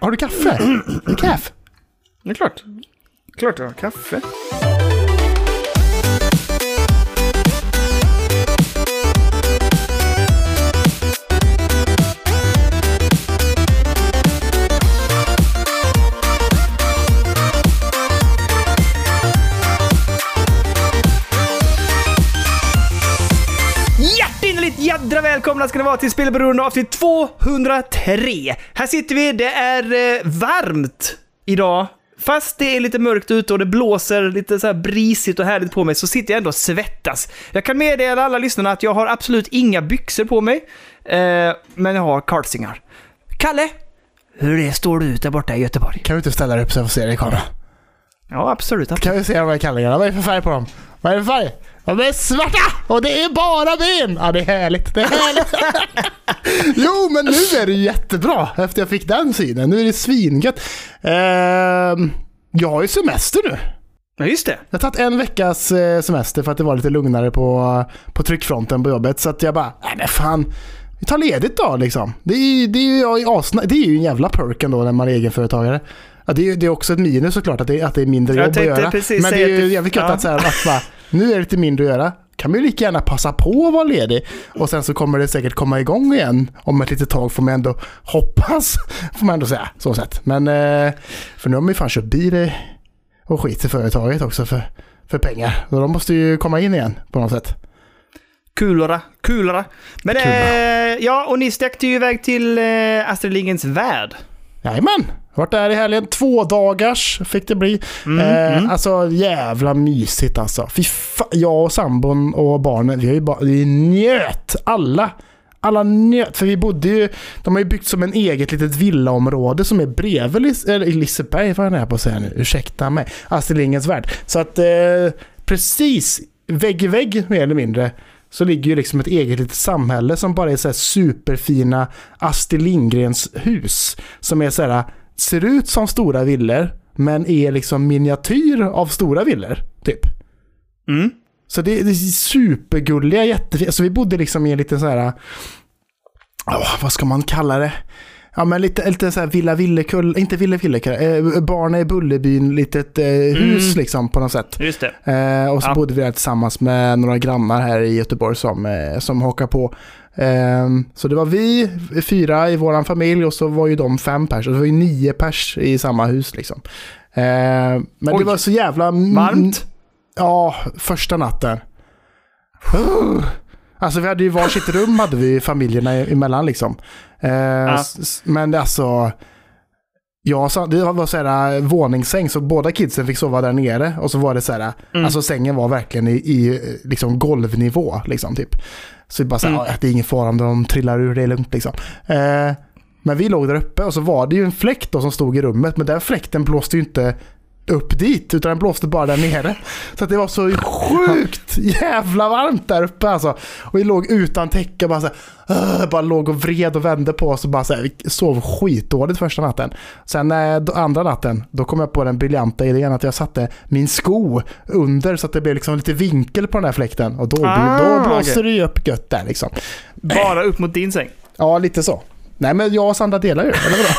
Har du kaffe? Kaffe? Det är klart. Klart jag har kaffe. Välkomna ska ni vara till Spelberoende avsnitt 203. Här sitter vi, det är eh, varmt idag. Fast det är lite mörkt ute och det blåser lite så här brisigt och härligt på mig så sitter jag ändå och svettas. Jag kan meddela alla lyssnarna att jag har absolut inga byxor på mig. Eh, men jag har kartsingar. Kalle! Hur det står du ut där borta i Göteborg? Kan du inte ställa dig upp så jag får se dig i kameran? Ja, absolut. absolut. Kan vi se de här kallingarna? Vad är det för färg på dem? Vad är det för färg? De är svarta! Och det är bara ben! Ja, det är härligt. Det är härligt. jo, men nu är det jättebra efter jag fick den synen. Nu är det svingött. Ehm, jag har ju semester nu. Ja, just det. Jag har tagit en veckas eh, semester för att det var lite lugnare på, på tryckfronten på jobbet. Så att jag bara, nej men fan. Vi tar ledigt då liksom. Det är, det är, ju, det är ju en jävla perk ändå när man är egenföretagare. Ja, det, är, det är också ett minus såklart att det, att det är mindre Jag jobb att göra. precis Men det är ju jävligt gött att, så här, att bara, nu är det lite mindre att göra. Kan man ju lika gärna passa på att vara ledig. Och sen så kommer det säkert komma igång igen om ett litet tag får man ändå hoppas. Får man ändå säga, så sett. Men, eh, för nu har man ju fan köpt bil och skit i företaget också för, för pengar. Så de måste ju komma in igen på något sätt. Kulora, kulora. Men Kulora. eh, ja, och ni stack ju iväg till eh, Astrid Lindgrens Värld. Jajamän! Varit där i helgen. Två dagars fick det bli. Mm, eh, mm. Alltså jävla mysigt alltså. Fy jag och sambon och barnen, vi har ju bara, vi njöt. Alla. Alla njöt. För vi bodde ju, de har ju byggt som en eget litet villaområde som är bredvid Lis- eller Liseberg, vad är jag på att säga nu? Ursäkta mig. Astrid Lindgrens Värld. Så att eh, precis vägg i vägg mer eller mindre så ligger ju liksom ett eget litet samhälle som bara är så här superfina Astrid Lindgrens hus. Som är så här, ser ut som stora villor men är liksom miniatyr av stora villor. Typ. Mm. Så det, det är supergulliga, jättefina. Alltså vi bodde liksom i en liten så här, åh, vad ska man kalla det? Ja men lite, lite så här Villa Villekull, inte Villa Villekull, eh, Barnen i Bullerbyn, litet eh, hus Mm. liksom på något sätt. Just det. Eh, och så Ja. bodde vi där tillsammans med några grannar här i Göteborg som, eh, som hakar på. Ehm, så det var vi fyra i våran familj och så var ju de fem pers. Och det var ju nio pers i samma hus liksom. Ehm, men Oj. det var så jävla... Varmt. Ja, första natten. Alltså vi hade ju varsitt rum hade vi familjerna emellan liksom. Eh, s- Men alltså... Ja, så, det var så här äh, våningssäng så båda kidsen fick sova där nere och så var det så här, Mm. alltså sängen var verkligen i, i eh, liksom golvnivå liksom typ. Så det bara så här, Mm. "Ja, det är ingen fara om de trillar ur, det är lugnt liksom. Eh, men vi låg där uppe och så var det ju en fläkt då som stod i rummet men den fläkten blåste ju inte upp dit utan den blåste bara där nere. Så att det var så sjukt jävla varmt där uppe alltså. Och vi låg utan täcke bara så här, bara låg och vred och vände på oss och bara så här, vi sov skitdåligt första natten. Sen eh, andra natten, då kom jag på den briljanta idén att jag satte min sko under så att det blev liksom lite vinkel på den här fläkten. Och då, Ah, då blåste okej. det ju upp gött där liksom. Bara upp mot din säng. Ja, lite så. Nej men jag och Sandra delar ju, eller vadå?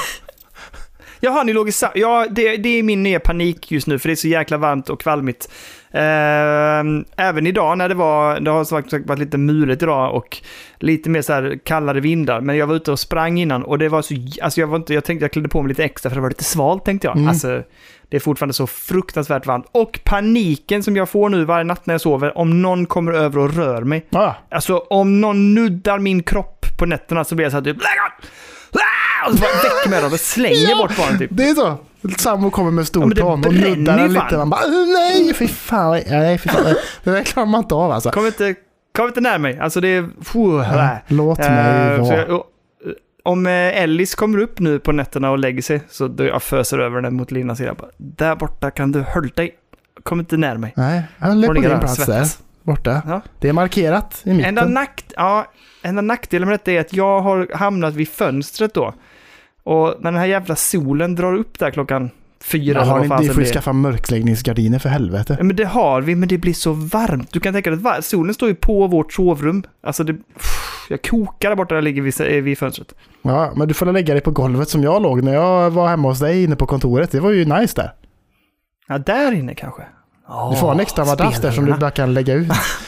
Jaha, ni låg i sa- Ja, det, det är min nya panik just nu, för det är så jäkla varmt och kvalmigt. Ehm, även idag när det var, det har som sagt varit lite mulet idag och lite mer så här kallare vindar, men jag var ute och sprang innan och det var så, alltså jag var inte, jag tänkte jag klädde på mig lite extra för det var lite svalt tänkte jag. Mm. Alltså, det är fortfarande så fruktansvärt varmt. Och paniken som jag får nu varje natt när jag sover, om någon kommer över och rör mig. Ja, Alltså om någon nuddar min kropp på nätterna så blir jag så här typ "Lägg av!" Ah! Och så bara väcker mig dem och slänger Ja. bort barnen typ. det är så. Sambo kommer med Ja, stortån och bränner nuddar den lite. Man bara "Åh, nej, fy fan. Nej, fy fan. Det där klarar man inte av alltså. Kom inte, kom inte nära mig. Alltså det är... Ja, Låt mig så vara. jag, och, eh, om eh, Ellis kommer upp nu på nätterna och lägger sig så då jag föser över den mot Linas sida. Där borta kan du hålla dig. Kom inte nära mig. Nej, är Får på din och plats där. Borta. Ja. Det är markerat i mitten. Enda, nakt, ja, enda nackdelen med detta är att jag har hamnat vid fönstret då. Och när den här jävla solen drar upp där klockan fyra Ja, vad ni, får ju det skaffa mörkläggningsgardiner för helvete. Ja, men det har vi, men det blir så varmt. Du kan tänka dig att solen står ju på vårt sovrum. Alltså det... Jag kokar där borta, där ligger vid, vid fönstret. Ja, men du får lägga dig på golvet som jag låg när jag var hemma hos dig inne på kontoret. Det var ju nice där. Ja, där inne kanske. Du får en extra madrass där som du bara kan lägga ut.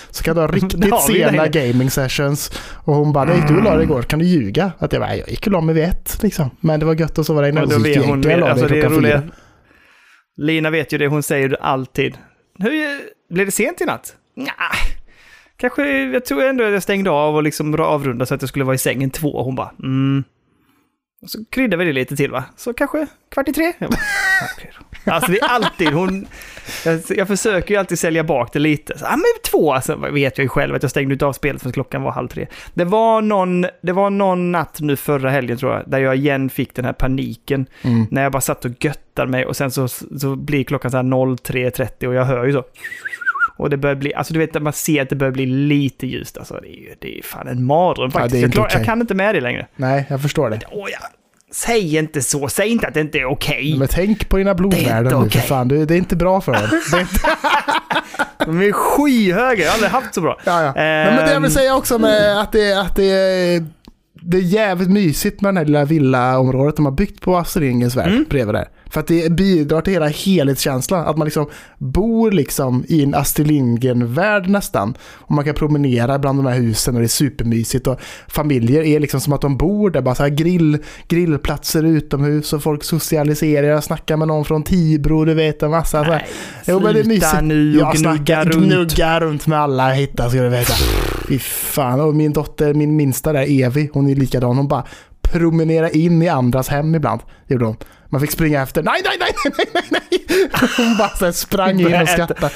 Så kan du ha riktigt sena det. gaming sessions. Och hon bara, nej du la dig igår, kan du ljuga? Att jag bara, jag gick och la mig vid ett liksom. Men det var gött att sova där. Och Och då vet jag hon, la alltså det är roliga. Lina vet ju det, hon säger det alltid. Hur, blev det sent i natt? Nja, kanske, jag tror ändå att jag stängde av och liksom avrundade så att jag skulle vara i sängen två. Och hon bara, mm. Och så kryddar vi det lite till va? Så kanske kvart i tre? Jag bara, "Ja, okej då." Alltså det är alltid, hon... Jag, jag försöker ju alltid sälja bak det lite. Så, ah, men två, alltså, vet jag ju själv att jag stängde ut av spelet för klockan var halv tre. Det var, någon, det var någon natt nu förra helgen tror jag, där jag igen fick den här paniken. Mm. När jag bara satt och göttade mig och sen så, så blir klockan så här 03.30 och jag hör ju så. Och det börjar bli, alltså du vet att man ser att det börjar bli lite ljust. Alltså det är ju det är fan en mardröm Ja, faktiskt. är jag, klar, okej. jag kan inte med det längre. Nej, jag förstår det. Åh, ja. Säg inte så, säg inte att det inte är okej. Men tänk på dina blodvärden nu för okej. fan. Det är inte bra för dem. Det är inte, De är skyhöga, jag har aldrig haft så bra. ja, ja. Men, men det jag vill Ehm, säga också med att det, att det, det är jävligt mysigt med det här lilla villaområdet de har byggt på Astrid Lindgrens värld Mm. bredvid där. För att det bidrar till hela helhetskänslan. Att man liksom bor liksom i en Astrid Lindgren-värld nästan. Och man kan promenera bland de här husen och det är supermysigt. Och familjer är liksom som att de bor där. Bara så här grill, grillplatser utomhus och folk socialiserar. Jag snackar med någon från Tibro, du vet en massa så här. Nej, Jo, men det är mysigt. nu och Jag gnugga runt. gnugga runt med alla jag hittar ska du veta. Fy fan. Och min dotter, min minsta där, Evi, hon är likadan. Hon bara promenera in i andras hem ibland. Gjorde hon. Man fick springa efter. Nej, nej, nej, nej, nej, nej. Hon bara så sprang in och skrattade.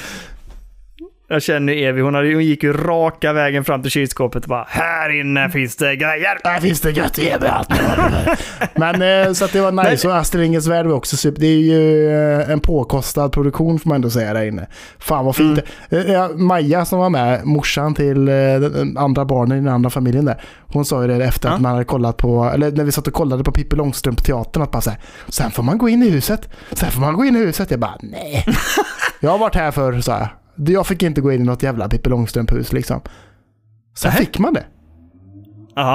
Jag känner Evi, hon, hade, hon gick ju raka vägen fram till kylskåpet och bara Här inne finns det grejer. Där finns det gött Evi. Men eh, så att det var nice. Och Astrid Lindgrens Värld var också super. Det är ju eh, en påkostad produktion får man ändå säga där inne. Fan vad fint. Mm. Eh, ja, Maja som var med, morsan till andra barnen i den andra familjen där. Hon sa ju det efter att man hade kollat på, eller när vi satt och kollade på Pippi Långstrump-teatern att bara så här, sen får man gå in i huset. Sen får man gå in i huset. Jag bara nej. Jag har varit här förr sa jag. Jag fick inte gå in i något jävla Pippi Långstrump-hus liksom. Sen Nähä. fick man det.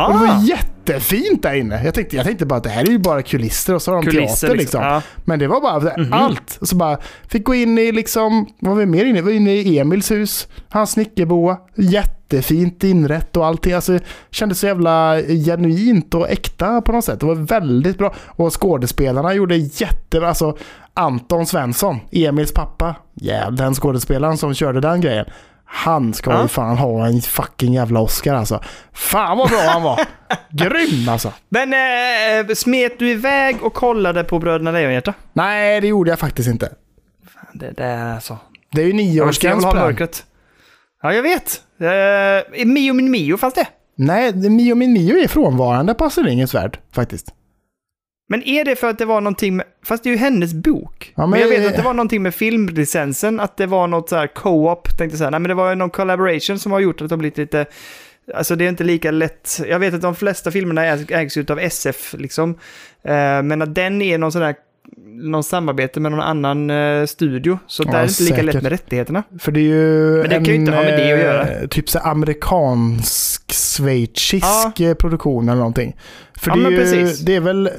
Och det var Ah, jättefint där inne. Jag tänkte, jag tänkte bara att det här är ju bara kulisser och så har de kulisser teater liksom. Ja. Men det var bara här, Mhm. allt. Och så bara fick gå in i liksom, vad var vi mer inne i? Vi var inne i Emils hus, hans snickerboa. Jättefint inrätt och allting. Alltså kändes så jävla genuint och äkta på något sätt. Det var väldigt bra. Och skådespelarna gjorde jättebra. Alltså Anton Svensson, Emils pappa. Jävlar, den skådespelaren som körde den grejen. Han ska Ja. ju fan ha en fucking jävla Oscar alltså. Fan vad bra han var. Grym alltså. Men eh, smet du iväg och kollade på Bröderna Lejonhjärta? Nej, det gjorde jag faktiskt inte. Fan, Det där alltså. Det är ju nioårsgräns på den. mörkret. Ja, jag vet. Eh, Mio min Mio fanns det. Nej, Mio min Mio är frånvarande på Astrid Lindgrens värld faktiskt. Men är det för att det var någonting med... Fast det är ju hennes bok. Ja, men, men- jag vet att det var någonting med filmlicensen, att det var något så här co-op, tänkte säga. Nej, men det var någon collaboration som har gjort att det har blivit lite... Alltså det är inte lika lätt. Jag vet att de flesta filmerna ägs, ägs ut av SF liksom. Eh, men att den är någon sån där någon samarbete med någon annan eh, studio. Så Ja, där är det inte lika lätt med rättigheterna. För det är ju Men det kan ju inte ha med det att göra. eh, typ så amerikansk, schweizisk eh, produktion eller någonting. För Ja, det är ju, precis. det är väl,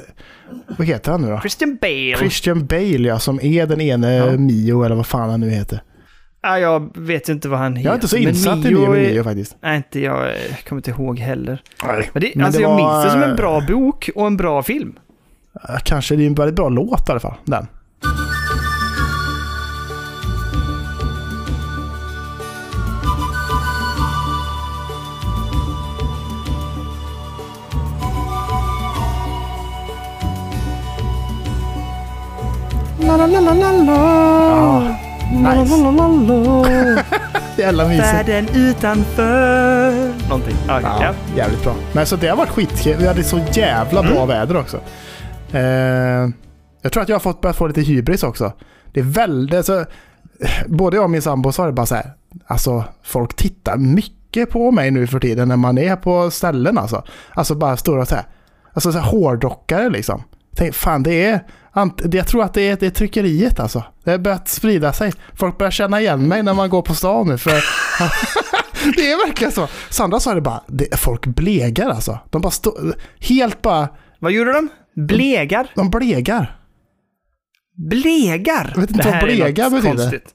vad heter han nu då? Christian Bale. Christian Bale ja, som är den ene Ja. Mio eller vad fan han nu heter. Ja, jag vet inte vad han heter. Jag är inte så men insatt i Mio Mio Mio faktiskt. Nej, inte jag. eh, kommer inte ihåg heller. Nej. Men, det, Men alltså det jag var- minns det som en bra bok och en bra film. Kanske det är en väldigt bra låt i alla fall, den. Ja, nice. La, la. Jävla mysigt. Världen utanför. Någonting. Ja, ja. jävligt bra. Men så det har varit skitkul. Vi hade så jävla bra Mm. väder också. Eh, jag tror att jag har fått börjat få lite hybris också. Det är väldigt, Så, både jag och min sambo sa det bara så här. Alltså folk tittar mycket på mig nu för tiden när man är på ställen alltså. Alltså bara stora så här, alltså så här hårdrockare liksom. Tänk, fan det är, jag tror att det är, det är tryckeriet alltså. Det har börjat sprida sig. Folk börjar känna igen mig när man går på stan nu för Det är verkligen så. Sandra sa det bara, det, folk blegar alltså. De bara står, helt bara, Vad gjorde de? Blegar? de blegar. Blegar? Jag vet inte Det vad blegar betyder. konstigt.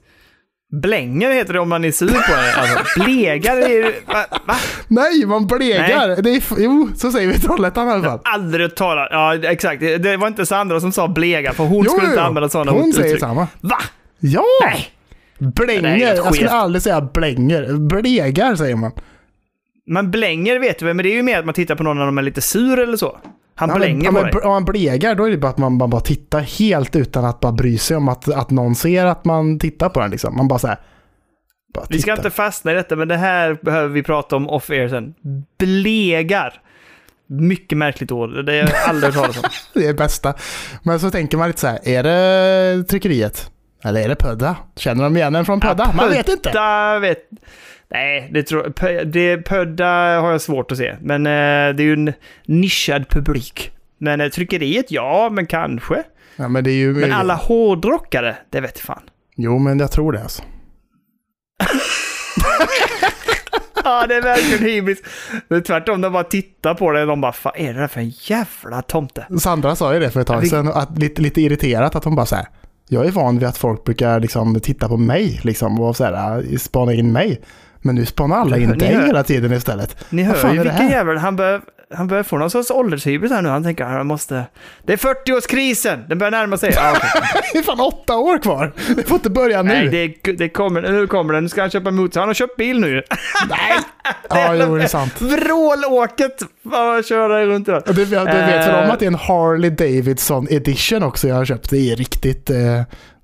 Blänger heter det om man är sur på det. Alltså, blegar är ju... Va? va? Nej, man blegar. Det är, jo, så säger vi i Trollhättan i alla fall. Aldrig talat. Ja, exakt. Det var inte Sandra som sa blega, för hon Jo, skulle jo, inte använda sådana Hon säger uttryck. samma. Va? Ja! Nej! Blänger. helt Jag skulle aldrig säga blänger. Blegar säger man. Man blänger vet du väl, men det är ju mer att man tittar på någon när de är lite sur eller så. Han Ja, men- blänger ja, på men dig. Om man blegar då är det bara att man, man bara tittar helt utan att bara bry sig om att, att någon ser att man tittar på den. Liksom. Man bara så här. Bara Vi ska inte fastna i detta, men det här behöver vi prata om off-air sen. Blegar. Mycket märkligt ord. Det har jag aldrig hört talas om. Det är bästa. Men så tänker man lite så här. Är det tryckeriet? Eller är det Pödda? Känner de igen en från Pödda? man vet inte. Vet... Nej, det tror det Pödda har jag svårt att se. Men eh, det är ju en nischad publik. Men eh, tryckeriet, ja, men kanske. Ja, men det är ju... Men alla hårdrockare, det vet fan. Jo, men jag tror det alltså. Ja, det är verkligen hybris. Det är tvärtom, de bara tittar på det och de bara, vad är det där för en jävla tomte? Sandra sa ju det för ett tag sedan, att, lite, lite irriterat att hon bara så här. Jag är van vid att folk brukar liksom titta på mig liksom, och så här, spana in mig. Men nu spanar alla in dig hela tiden istället. Ni Vad hör ju vilken jävel, han börjar, han börjar få någon sorts åldershybris här nu. Han tänker, han måste... Det är 40-årskrisen, den börjar närma sig. Ja, okej. Det är fan åtta år kvar. Det får inte börja nu. Nej, det, det kommer, nu kommer den. Nu ska han köpa motor. Han har köpt bil nu. Nej. Ja, jo, det är sant. Vrålåket! Bara köra runt där. Du, du vet väl om Eh. att det är en Harley Davidson edition också jag har köpt. Det är riktigt... Eh,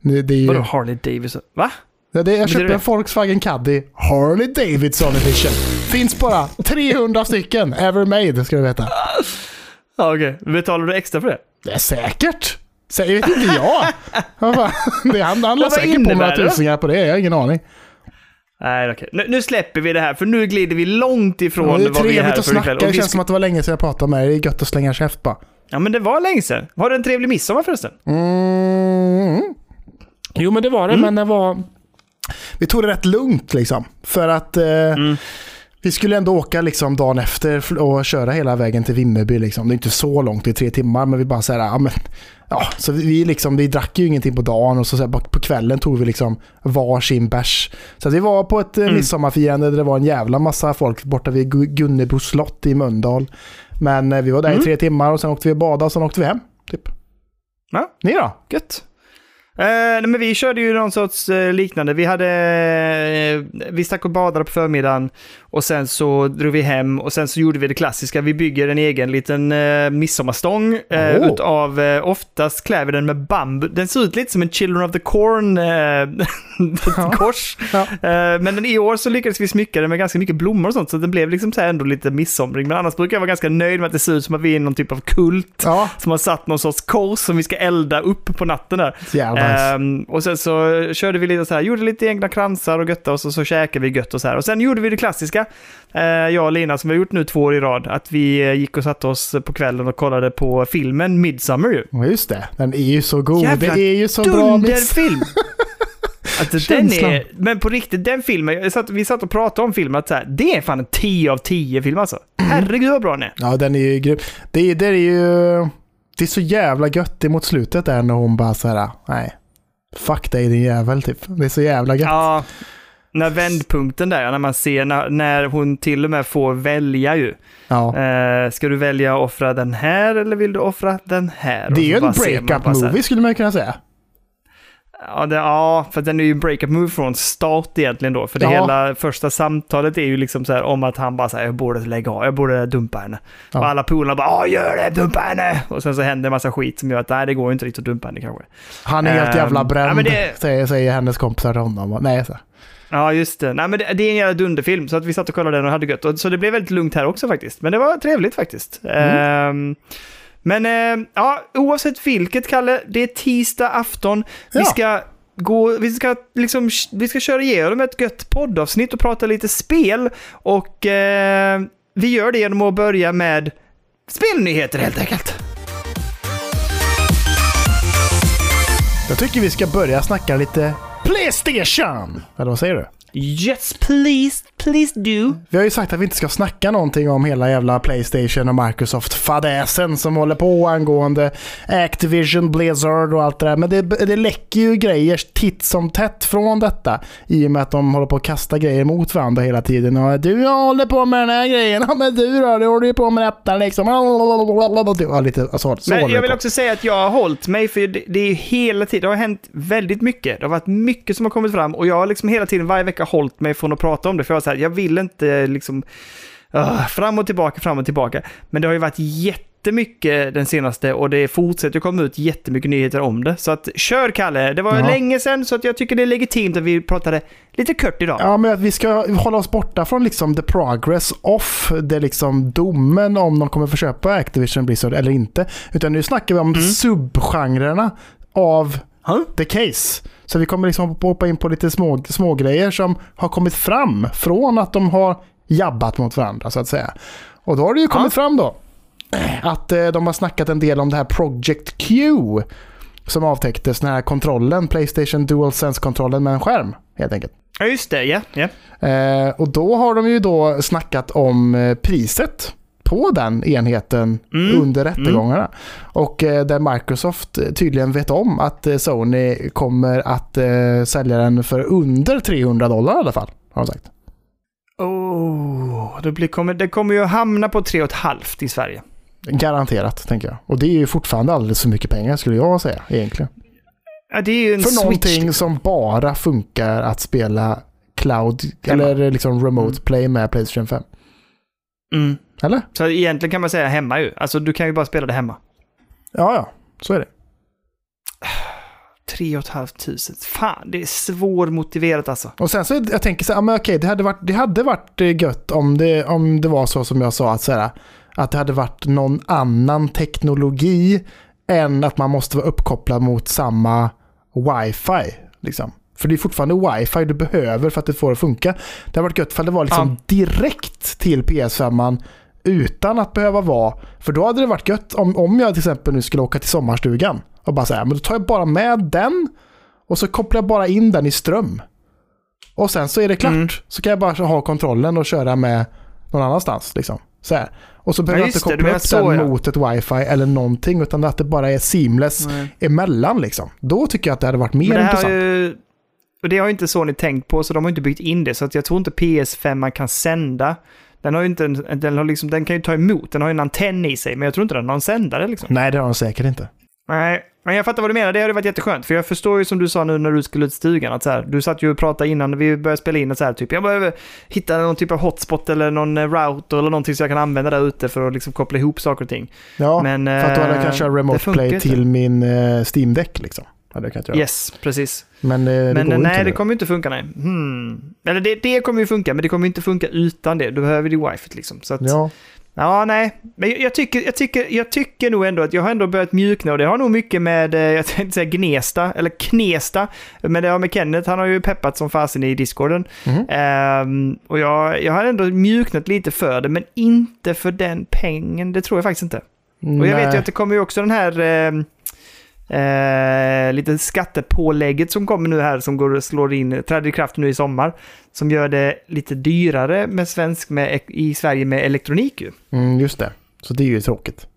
det är ju, Vadå Harley Davidson? Va? Ja, det, jag köpte en det? Volkswagen Caddy Harley Davidson edition. Finns bara 300 stycken ever made ska du veta. Ja, okej. Betalar du extra för det? Det är säkert. Säger vet inte jag. Det, han han la säkert på några det tusingar på det. Jag har ingen aning. Nej, okej. Nu, nu släpper vi det här, för nu glider vi långt ifrån det är vad vi är här trevligt att för snacka. ikväll. Det känns som att det var länge sedan jag pratade med dig. Det är gött att slänga käft bara. Ja, men det var länge sedan. Har du en trevlig midsommar förresten? Mm. Jo, men det var det, Mm. men det var... Vi tog det rätt lugnt liksom. För att eh, Mm. vi skulle ändå åka liksom dagen efter och köra hela vägen till Vimmerby. Liksom. Det är inte så långt, det är tre timmar, men vi bara så här, ja men... Ja, så vi, liksom, vi drack ju ingenting på dagen och så, så här, på kvällen tog vi liksom varsin bärs. Så vi var på ett mm. Mm. midsommarfirande där det var en jävla massa folk borta vid Gu- Gunnebo slott i Mölndal. Men eh, vi var där i Mm. tre timmar och sen åkte vi och badade och sen åkte vi hem. Typ. Ja. Ni då? Gött. Eh, nej, men vi körde ju någon sorts eh, liknande. Vi hade... Eh, vi stack och badade på förmiddagen och sen så drog vi hem och sen så gjorde vi det klassiska. Vi bygger en egen liten eh, midsommarstång eh, Åh. utav... Eh, oftast klär vi den med bambu. Den ser ut lite som en Children of the Corn eh, kors. Ja. Eh, men den, i år så lyckades vi smycka den med ganska mycket blommor och sånt så den blev liksom så ändå lite midsomrig. Men annars brukar jag vara ganska nöjd med att det ser ut som att vi är någon typ av kult Ja, som har satt någon sorts kors som vi ska elda upp på natten där. jävlar. Ehm, och sen så körde vi lite så här, gjorde lite egna kransar och götta och så, så käkade vi gött och så här. Och sen gjorde vi det klassiska, uh, jag och Lina som vi har gjort nu två år i rad, att vi eh, gick och satte oss på kvällen och kollade på filmen Midsummer ju. Ja, just det. Den är ju så god. Jävla det är ju så bra. Dunderfilm! Alltså, den är, men på riktigt, den filmen, satt, vi satt och pratade om filmen, att så här, det är fan en 10 av 10 film alltså. Herregud vad bra den är. Ja, den är ju grym. Det, det är ju... Det är så jävla gött emot slutet där när hon bara så här, nej. Fuck dig din jävel typ. Det är så jävla gött. Ja, när vändpunkten där, när man ser när, när hon till och med får välja ju. Ja. Eh, ska du välja att offra den här eller vill du offra den här? Det är ju en man breakup movie skulle man kunna säga. Ja, det, ja, för den är ju breakup move från start egentligen då. För det Ja. hela första samtalet är ju liksom så här om att han bara säger jag borde lägga av, jag borde dumpa henne. Ja. Och alla polarna bara ja gör det, dumpa henne! Och sen så händer en massa skit som gör att nej det går inte riktigt att dumpa henne kanske. Han är helt Ehm, jävla bränd, ja, men det- säger, säger hennes kompisar till honom. Nej, så. Ja, just det. Nej, men det, det är en jävla dunderfilm, så att vi satt och kollade den och hade gött. Och, så det blev väldigt lugnt här också faktiskt. Men det var trevligt faktiskt. Ehm, men eh, ja, oavsett vilket, Kalle, det är tisdag afton. Vi Ja. ska gå, vi ska liksom, vi ska köra igenom ett gött poddavsnitt och prata lite spel. Och eh, vi gör det genom att börja med spelnyheter helt enkelt. Jag tycker vi ska börja snacka lite Playstation. Eller vad säger du? Yes, please, please do. Vi har ju sagt att vi inte ska snacka någonting om hela jävla Playstation och Microsoft-fadäsen som håller på angående Activision, Blizzard och allt det där. Men det, det läcker ju grejer titt som tätt från detta. I och med att de håller på att kasta grejer mot varandra hela tiden. Och du håller på med den här grejen. Ja men du då, du håller ju på med detta liksom. Ja, lite, så, så Men jag vill på. också säga att jag har hållit mig, för det, det är ju hela tiden, det har hänt väldigt mycket. Det har varit mycket som har kommit fram och jag har liksom hela tiden, varje vecka, hållit mig från att prata om det. För jag var så här, jag vill inte liksom, ah, fram och tillbaka, fram och tillbaka. Men det har ju varit jättemycket den senaste och det fortsätter komma ut jättemycket nyheter om det. Så att, kör Kalle! Det var Ja. länge sedan så att jag tycker det är legitimt att vi pratade lite kort idag. Ja, men att vi ska hålla oss borta från liksom the progress of det liksom domen om de kommer få köpa Activision Blizzard eller inte. Utan nu snackar vi om subgenrerna av Huh? the case. Så vi kommer liksom hoppa in på lite små, små grejer som har kommit fram från att de har jabbat mot varandra så att säga. Och då har det ju kommit Ja. fram då att eh, de har snackat en del om det här Project Q som avtäcktes, den här kontrollen, Playstation DualSense-kontrollen med en skärm helt enkelt. Ja, just det. Ja, ja. Eh, och då har de ju då snackat om eh, priset på den enheten Mm. under rättegångarna. Och eh, där Microsoft tydligen vet om att eh, Sony kommer att eh, sälja den för under 300 dollar i alla fall. Har de sagt. Oh, det, blir, kommer, det kommer ju hamna på 3,5 i Sverige. Garanterat, tänker jag. Och det är ju fortfarande alldeles för mycket pengar skulle jag säga egentligen. Ja, det är ju en För switch. någonting som bara funkar att spela cloud eller liksom remote Mm. play med Playstation 5. Mm. Eller? Så egentligen kan man säga hemma ju. Alltså du kan ju bara spela det hemma. Ja, ja. Så är det. 3 500. Fan, det är svårmotiverat alltså. Och sen så jag tänker så här, men okej, det hade varit, det hade varit eh, gött om det, om det var så som jag sa, att, så här, att det hade varit någon annan teknologi än att man måste vara uppkopplad mot samma wifi. Liksom. För det är fortfarande wifi du behöver för att det får att funka. Det hade varit gött för det var liksom Ja. direkt till PS5 utan att behöva vara, för då hade det varit gött om, om jag till exempel nu skulle åka till sommarstugan och bara säga, men då tar jag bara med den och så kopplar jag bara in den i ström. Och sen så är det klart. Mm. Så kan jag bara ha kontrollen och köra med någon annanstans. Liksom. Så här. Och så behöver Ja, jag inte det, koppla menar upp så, den ja. mot ett wifi eller någonting. Utan att det bara är seamless emellan. Liksom. Då tycker jag att det hade varit mer det intressant. ju... Och det har ju inte Sony tänkt på, så de har inte byggt in det. Så att jag tror inte PS5 man kan sända. Den, har inte, en- den, har liksom, den kan ju ta emot, den har ju en antenn i sig, men jag tror inte den har en sändare liksom. Nej, det har de säkert inte. Nej, men jag fattar vad du menar. Det hade varit jätteskönt. För jag förstår ju som du sa nu när du skulle ut i stugan. Att så här, du satt ju och pratade innan vi började spela in. Att så här, typ, jag behöver hitta någon typ av hotspot eller någon eh, router eller någonting så jag kan använda där ute för att liksom koppla ihop saker och ting. Ja, Men, för att då hade jag eh, kanske det remote play till min uh, Steam Deck. Liksom. Hade jag kunnat göra. Yes, precis. Men, eh, det Men inte nej, nu. det kommer ju inte funka nej. Hmm. Eller det, det kommer ju funka, men det kommer inte funka utan det. Du behöver det wifi liksom. Så att, ja. Ja, nej. Men jag, jag, tycker, jag, tycker, jag tycker nog ändå att jag har ändå börjat mjukna och det har nog mycket med, eh, jag tänkte säga Gnesta, eller Knesta, men det har med Kenneth, han har ju peppat som fasen i discorden. Mhm. Ehm, och jag, jag har ändå mjuknat lite för det, men inte för den pengen, det tror jag faktiskt inte. Och jag vet ju att det kommer ju också den här eh, eh, lite skattepålägget som kommer nu här som går och slår in, träder i kraft nu i sommar. Som gör det lite dyrare med svensk med, i Sverige med elektronik ju. Mm, just det. Så det är ju tråkigt.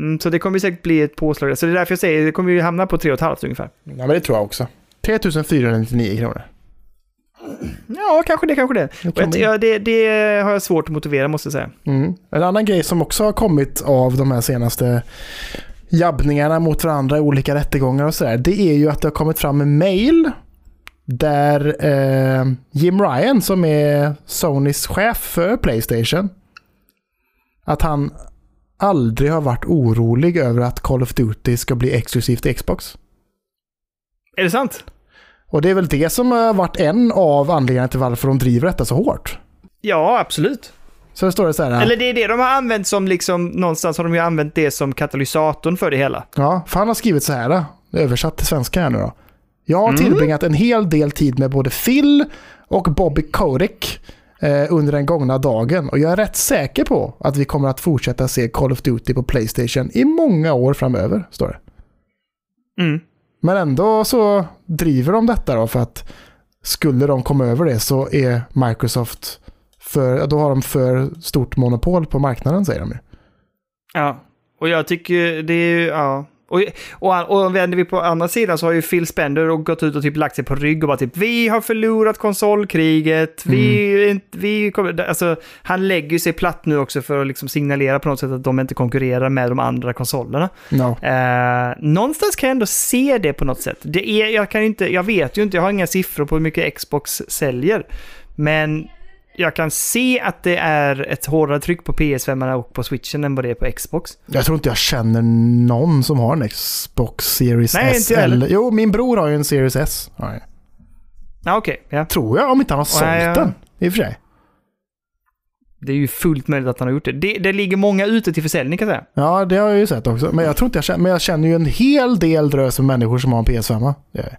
Mm, så det kommer säkert bli ett påslag. Så det är därför jag säger det kommer ju hamna på 3,5 ungefär. Ja, men det tror jag också. 3499 kronor. Ja, kanske det, kanske det. Det jag, det, det har jag svårt att motivera måste jag säga. Mm. En annan grej som också har kommit av de här senaste jabbningarna mot varandra i olika rättegångar och sådär. Det är ju att det har kommit fram en mail där eh, Jim Ryan som är Sonys chef för Playstation. Att han aldrig har varit orolig över att Call of Duty ska bli exklusivt till Xbox. Är det sant? Och det är väl det som har varit en av anledningarna till varför de driver detta så hårt. Ja, absolut. Så det står det så här. Eller det är det de har använt som liksom, någonstans har de ju använt det som katalysatorn för det hela. Ja, för han har skrivit så här, översatt till svenska här nu då. Jag har Mm. tillbringat en hel del tid med både Phil och Bobby Kotick eh, under den gångna dagen och jag är rätt säker på att vi kommer att fortsätta se Call of Duty på Playstation i många år framöver, står det. Mm. Men ändå så driver de detta då för att skulle de komma över det så är Microsoft för, då har de för stort monopol på marknaden säger de ju. Ja, och jag tycker det är ju, ja. Och, och, och vänder vi på andra sidan så har ju Phil Spender och gått ut och typ lagt sig på rygg och bara typ vi har förlorat konsolkriget, vi, Mm. vi kommer, alltså han lägger sig platt nu också för att liksom signalera på något sätt att de inte konkurrerar med de andra konsolerna. Ja. Eh, någonstans kan jag ändå se det på något sätt. Det är, jag, kan inte, jag vet ju inte, jag har inga siffror på hur mycket Xbox säljer. Men jag kan se att det är ett hårdare tryck på PS5 och på switchen än vad det är på Xbox. Jag tror inte jag känner någon som har en Xbox Series Nej, S. inte eller, jo, min bror har ju en Series S. Ja, ja. Ja, okej. ja. Tror jag, om inte han har sålt Nej, ja. den. I och för sig. Det är ju fullt möjligt att han har gjort det. Det, det ligger många ute till försäljning kan jag säga. Ja, det har jag ju sett också. Men jag tror inte jag känner, men jag känner ju en hel del drös med människor som har en PS5. Det gör jag.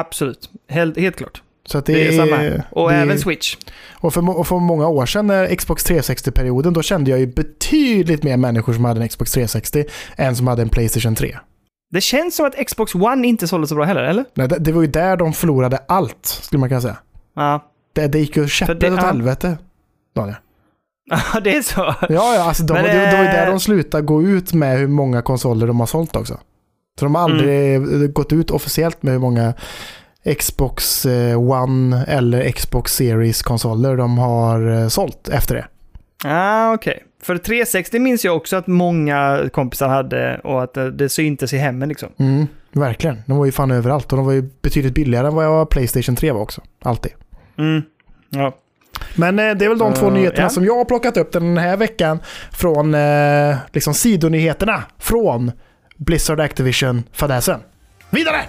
Absolut. Helt, helt klart. Så det, Det är samma Och det även Switch. Och för, och för många år sedan när Xbox 360-perioden, då kände jag ju betydligt mer människor som hade en Xbox 360 än som hade en Playstation 3. Det känns som att Xbox One inte sålde så bra heller, eller? Nej, det, det var ju där de förlorade allt, skulle man kunna säga. Ja. Det, det gick ju käpprätt det- åt ja. helvete. Daniel. Ja, det är så. Ja, ja alltså de, Men, det, det var ju där eh, de slutade gå ut med hur många konsoler de har sålt också. Så de har aldrig Mm. gått ut officiellt med hur många Xbox eh, One eller Xbox Series-konsoler de har eh, sålt efter det. Ja, okej. För 360 minns jag också att många kompisar hade och att det, det syntes i hemmen liksom. Mm, verkligen. De var ju fan överallt och de var ju betydligt billigare än vad Playstation 3 var också. Alltid. Mm. Ja. Men eh, det är väl de två Eh, nyheterna ja. som jag har plockat upp den här veckan från eh, liksom sidonyheterna från Blizzard Activision-fadäsen. Vidare!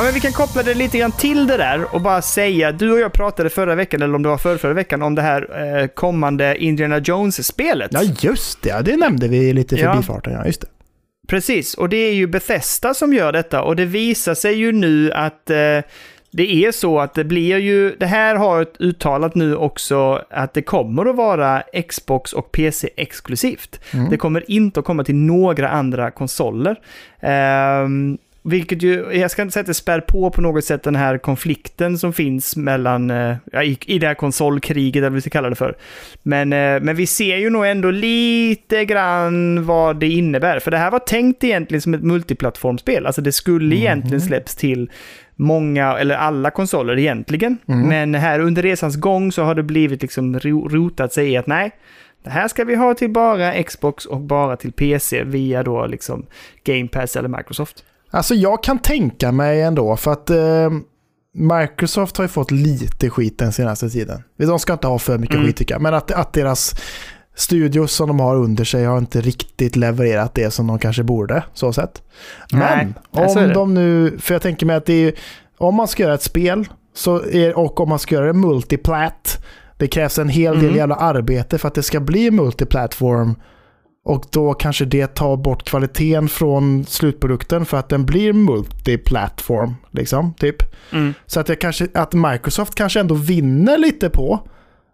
Ja, men vi kan koppla det lite grann till det där och bara säga, du och jag pratade förra veckan, eller om det var förra, förra veckan, om det här eh, kommande Indiana Jones-spelet. Ja, just det. Det nämnde vi lite Ja. förbifarten. Ja, just det. Precis, och det är ju Bethesda som gör detta och det visar sig ju nu att eh, det är så att det blir ju, det här har uttalat nu också att det kommer att vara Xbox och PC exklusivt. Mm. Det kommer inte att komma till några andra konsoler. Ehm, vilket ju, jag ska inte säga att det spär på på något sätt den här konflikten som finns mellan, eh, ja, i, i det här konsolkriget eller vad vi ska kalla det för. Men, eh, men vi ser ju nog ändå lite grann vad det innebär. För det här var tänkt egentligen som ett multiplattformsspel. Alltså det skulle egentligen släpps till många, eller alla konsoler egentligen. Mm. Men här under resans gång så har det blivit liksom ro- rotat sig i att nej, det här ska vi ha till bara Xbox och bara till PC via då liksom Game Pass eller Microsoft. Alltså jag kan tänka mig ändå för att eh, Microsoft har ju fått lite skit den senaste tiden. De ska inte ha för mycket Mm. skit tycker jag. Men att, att deras studios som de har under sig har inte riktigt levererat det som de kanske borde. Så sett. Men Nej, om de nu, för jag tänker mig att det är, om man ska göra ett spel så är, och om man ska göra det multiplat, det krävs en hel del Mm. jävla arbete för att det ska bli multiplatform. Och då kanske det tar bort kvaliteten från slutprodukten för att den blir multiplatform. Liksom, typ. Mm. Så att, jag kanske, att Microsoft kanske ändå vinner lite på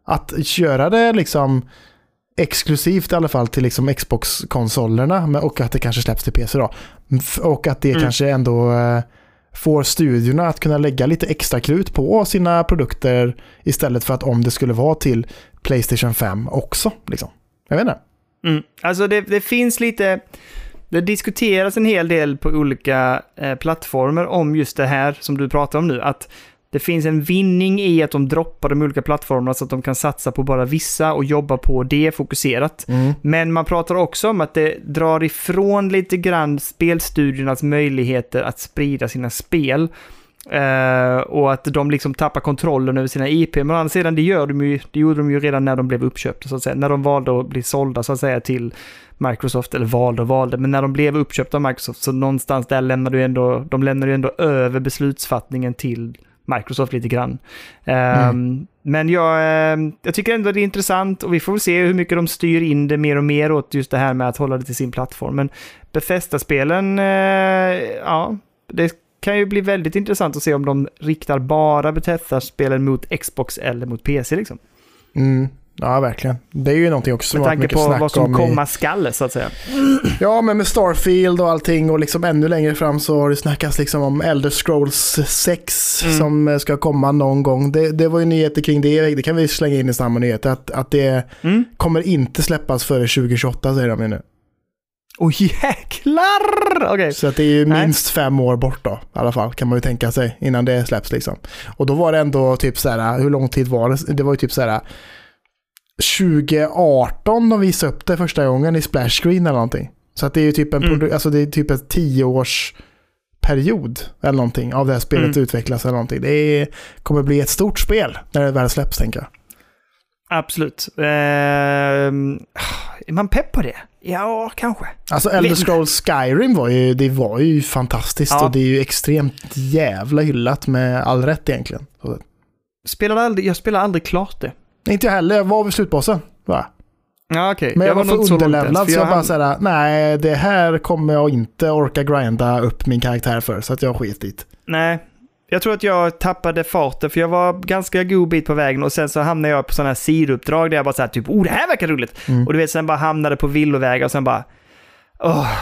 att köra det liksom exklusivt i alla fall till liksom Xbox-konsolerna och att det kanske släpps till PC då. Och att det Mm. kanske ändå eh, får studiorna att kunna lägga lite extra krut på sina produkter istället för att om det skulle vara till Playstation 5 också. Liksom. Jag vet inte. Mm. Alltså det, det finns lite, det diskuteras en hel del på olika eh, plattformar om just det här som du pratar om nu. Att det finns en vinning i att de droppar de olika plattformarna så att de kan satsa på bara vissa och jobba på det fokuserat. Mm. Men man pratar också om att det drar ifrån lite grann spelstudiernas möjligheter att sprida sina spel. Eh, och att de liksom tappar kontrollen över sina IP. Men å andra sidan, det, gör de ju, det gjorde de ju redan när de blev uppköpta, så att säga. När de valde att bli sålda, så att säga, till Microsoft, eller valde och valde, men när de blev uppköpta av Microsoft, så någonstans där lämnar du ändå, de lämnar ju ändå över beslutsfattningen till Microsoft lite granran. Ehm, Men jag, ehm, jag tycker ändå det är intressant och vi får väl se hur mycket de styr in det mer och mer åt just det här med att hålla det till sin plattform. Men Bethesda-spelen, eh, ja, det kan ju bli väldigt intressant att se om de riktar bara Bethesda-spelen mot Xbox eller mot PC liksom. Mm. Ja, verkligen. Det är ju någonting också som Med tanke mycket på vad som om i- komma skall, så att säga. Ja, men med Starfield och allting och liksom ännu längre fram så har det snackats liksom om Elder Scrolls 6 Mm. som eh, ska komma någon gång. Det, det var ju nyheter kring det, det kan vi slänga in i samma nyheter, att, att det Mm. kommer inte släppas före 2028 säger de ju nu. Åh jäklar! Okej. Så att det är ju minst fem år bort då, i alla fall, kan man ju tänka sig, innan det släpps liksom. Och då var det ändå typ så här, hur lång tid var det? Det var ju typ så här 2018 de visade upp det första gången i splash screen eller någonting. Så att det är ju typ en, Mm. alltså det är typ en tioårs period eller någonting av det här spelet Mm. utvecklas eller någonting. Det är, kommer bli ett stort spel när det väl släpps tänker jag. Absolut. Ehm, är man pepp på det? Ja, kanske. Alltså Elder Scrolls Skyrim var ju, det var ju fantastiskt Ja. och det är ju extremt jävla hyllat med all rätt egentligen. Så, Spelade aldrig, jag spelade aldrig klart det. inte jag heller, jag var vid slutbossen. Va? Ja, okej. Men jag, var nog för så underlevlad så för jag bara såhär, nej det här kommer jag inte orka grinda upp min karaktär för. Så att jag skit dit. Nej. Jag tror att jag tappade farten för jag var ganska god bit på vägen och sen så hamnade jag på sådana här sidouppdrag där jag bara såhär typ oh det här verkar roligt. Mm. Och du vet sen bara hamnade på villovägar och sen bara åh,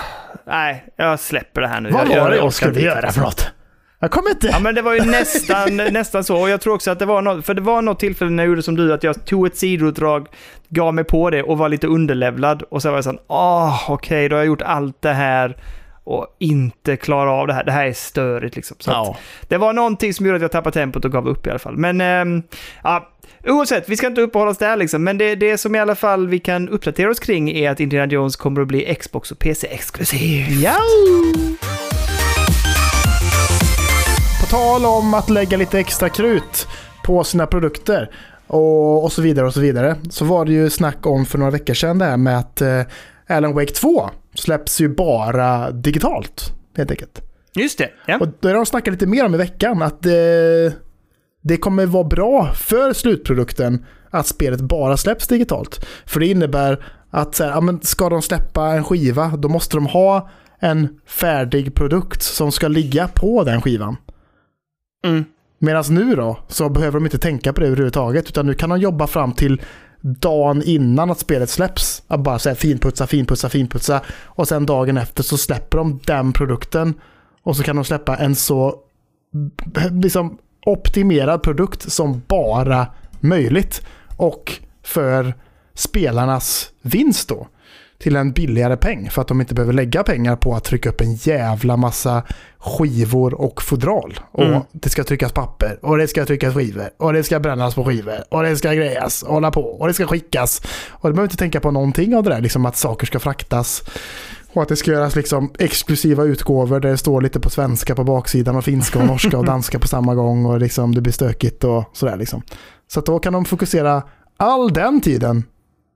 nej jag släpper det här nu. Vad jag, var det jag skulle göra för något? Jag kommer inte... Ja men det var ju nästan, nästan så. Och jag tror också att det var något, för det var något tillfälle när jag gjorde som du, att jag tog ett sidouppdrag, gav mig på det och var lite underlevlad. Och så var jag såhär, åh okej, då har jag gjort allt det här och inte klarar av det här. Det här är störigt liksom. Så att, ja. det var någonting som gjorde att jag tappade tempot och gav upp i alla fall. Men ehm, ja, oavsett, vi ska inte uppehålla oss där liksom. Men det, det som i alla fall vi kan uppdatera oss kring är att Indiana Jones kommer att bli Xbox och PC-exklusiv. Ja! På tal om att lägga lite extra krut på sina produkter och, och så vidare och så vidare. Så var det ju snack om för några veckor sedan det här med att eh, Alan Wake 2 släpps ju bara digitalt. Helt enkelt. Just det, ja. Och det har de snackat lite mer om i veckan. Att eh, det kommer vara bra för slutprodukten att spelet bara släpps digitalt. För det innebär att så här, ja, men ska de släppa en skiva, då måste de ha en färdig produkt som ska ligga på den skivan. Mm. Medan nu då, så behöver de inte tänka på det överhuvudtaget, utan nu kan de jobba fram till dagen innan att spelet släpps. Att bara säga finputsa, finputsa, finputsa. Och sen dagen efter så släpper de den produkten. Och så kan de släppa en så liksom optimerad produkt som bara möjligt. Och för spelarnas vinst då. Till en billigare peng. För att de inte behöver lägga pengar på att trycka upp en jävla massa skivor och fodral. Och Mm. det ska tryckas papper. Och det ska tryckas skivor. Och det ska brännas på skivor. Och det ska grejas. Och hålla på. Och det ska skickas. Och du behöver inte tänka på någonting av det där. Liksom att saker ska fraktas. Och att det ska göras liksom exklusiva utgåvor där det står lite på svenska på baksidan och finska och norska och danska på samma gång och liksom det blir stökigt och sådär liksom. Så då kan de fokusera all den tiden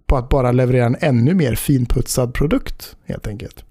på att bara leverera en ännu mer finputsad produkt helt enkelt.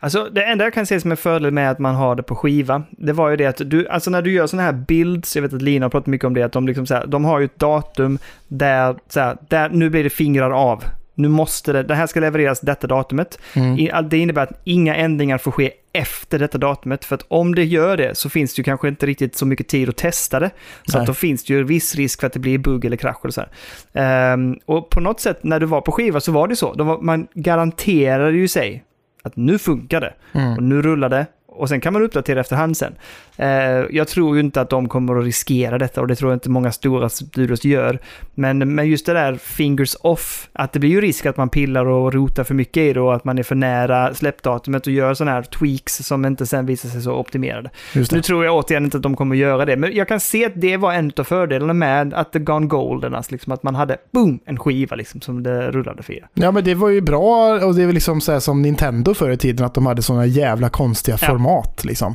Alltså det enda jag kan se som en fördel med att man har det på skiva, det var ju det att du, alltså när du gör sådana här builds, jag vet att Lina har pratat mycket om det, att de liksom så här, de har ju ett datum där, så här, där nu blir det fingrar av. Nu måste det, det här ska levereras detta datumet. Mm. Det innebär att inga ändringar får ske efter detta datumet. För att om det gör det så finns det ju kanske inte riktigt så mycket tid att testa det. Så Nej. att då finns det ju viss risk för att det blir bugg eller krasch eller så här. Ehm, och på något sätt när du var på skiva så var det så. De var, man garanterade ju sig att nu funkar det. Och Mm. nu rullar det. Och sen kan man uppdatera efterhand sen. Eh, jag tror ju inte att de kommer att riskera detta och det tror jag inte många stora studios gör. Men, men just det där fingers off, att det blir ju risk att man pillar och rotar för mycket i det och att man är för nära släppdatumet och gör sådana här tweaks som inte sen visar sig så optimerade. Nu tror jag återigen inte att de kommer att göra det, men jag kan se att det var en av fördelarna med att det Gone Golden, alltså liksom att man hade boom, en skiva liksom som det rullade för er. Ja men det var ju bra och det är väl liksom så som Nintendo förr i tiden att de hade sådana jävla konstiga Ja. format liksom.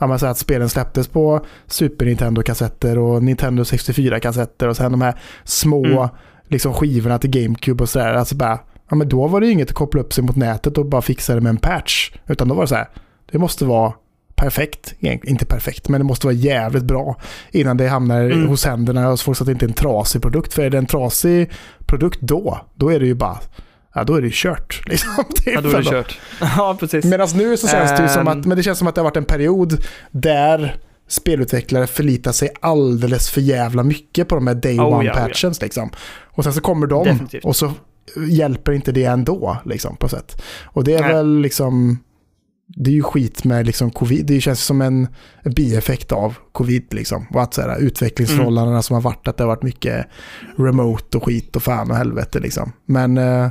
Men så här att spelen släpptes på Super Nintendo-kassetter och Nintendo 64-kassetter och sen de här små Mm. liksom skivorna till GameCube och sådär. Alltså bara, ja men då var det ju inget att koppla upp sig mot nätet och bara fixa det med en patch. Utan då var det så här, det måste vara perfekt, inte perfekt, men det måste vara jävligt bra innan det hamnar Mm. hos händerna hos folk så att det inte är en trasig produkt. För är det en trasig produkt då, då är det ju bara, ja då är det kört. Liksom. Är Ja, då är det kört. ja, precis. Medan nu så känns det som Ehm. att, men det känns som att det har varit en period där spelutvecklare förlitar sig alldeles för jävla mycket på de här day Oh, oh, one-patchens. Liksom. Och sen så kommer de Definitivt. och så hjälper inte det ändå, liksom, på sätt. Och det är Nej. väl liksom... Det är ju skit med liksom covid. Det känns som en bieffekt av covid. Liksom. Och att så här, utvecklingsförhållandena Mm. som har varit, att det har varit mycket remote och skit och fan och helvete. Liksom. Men eh,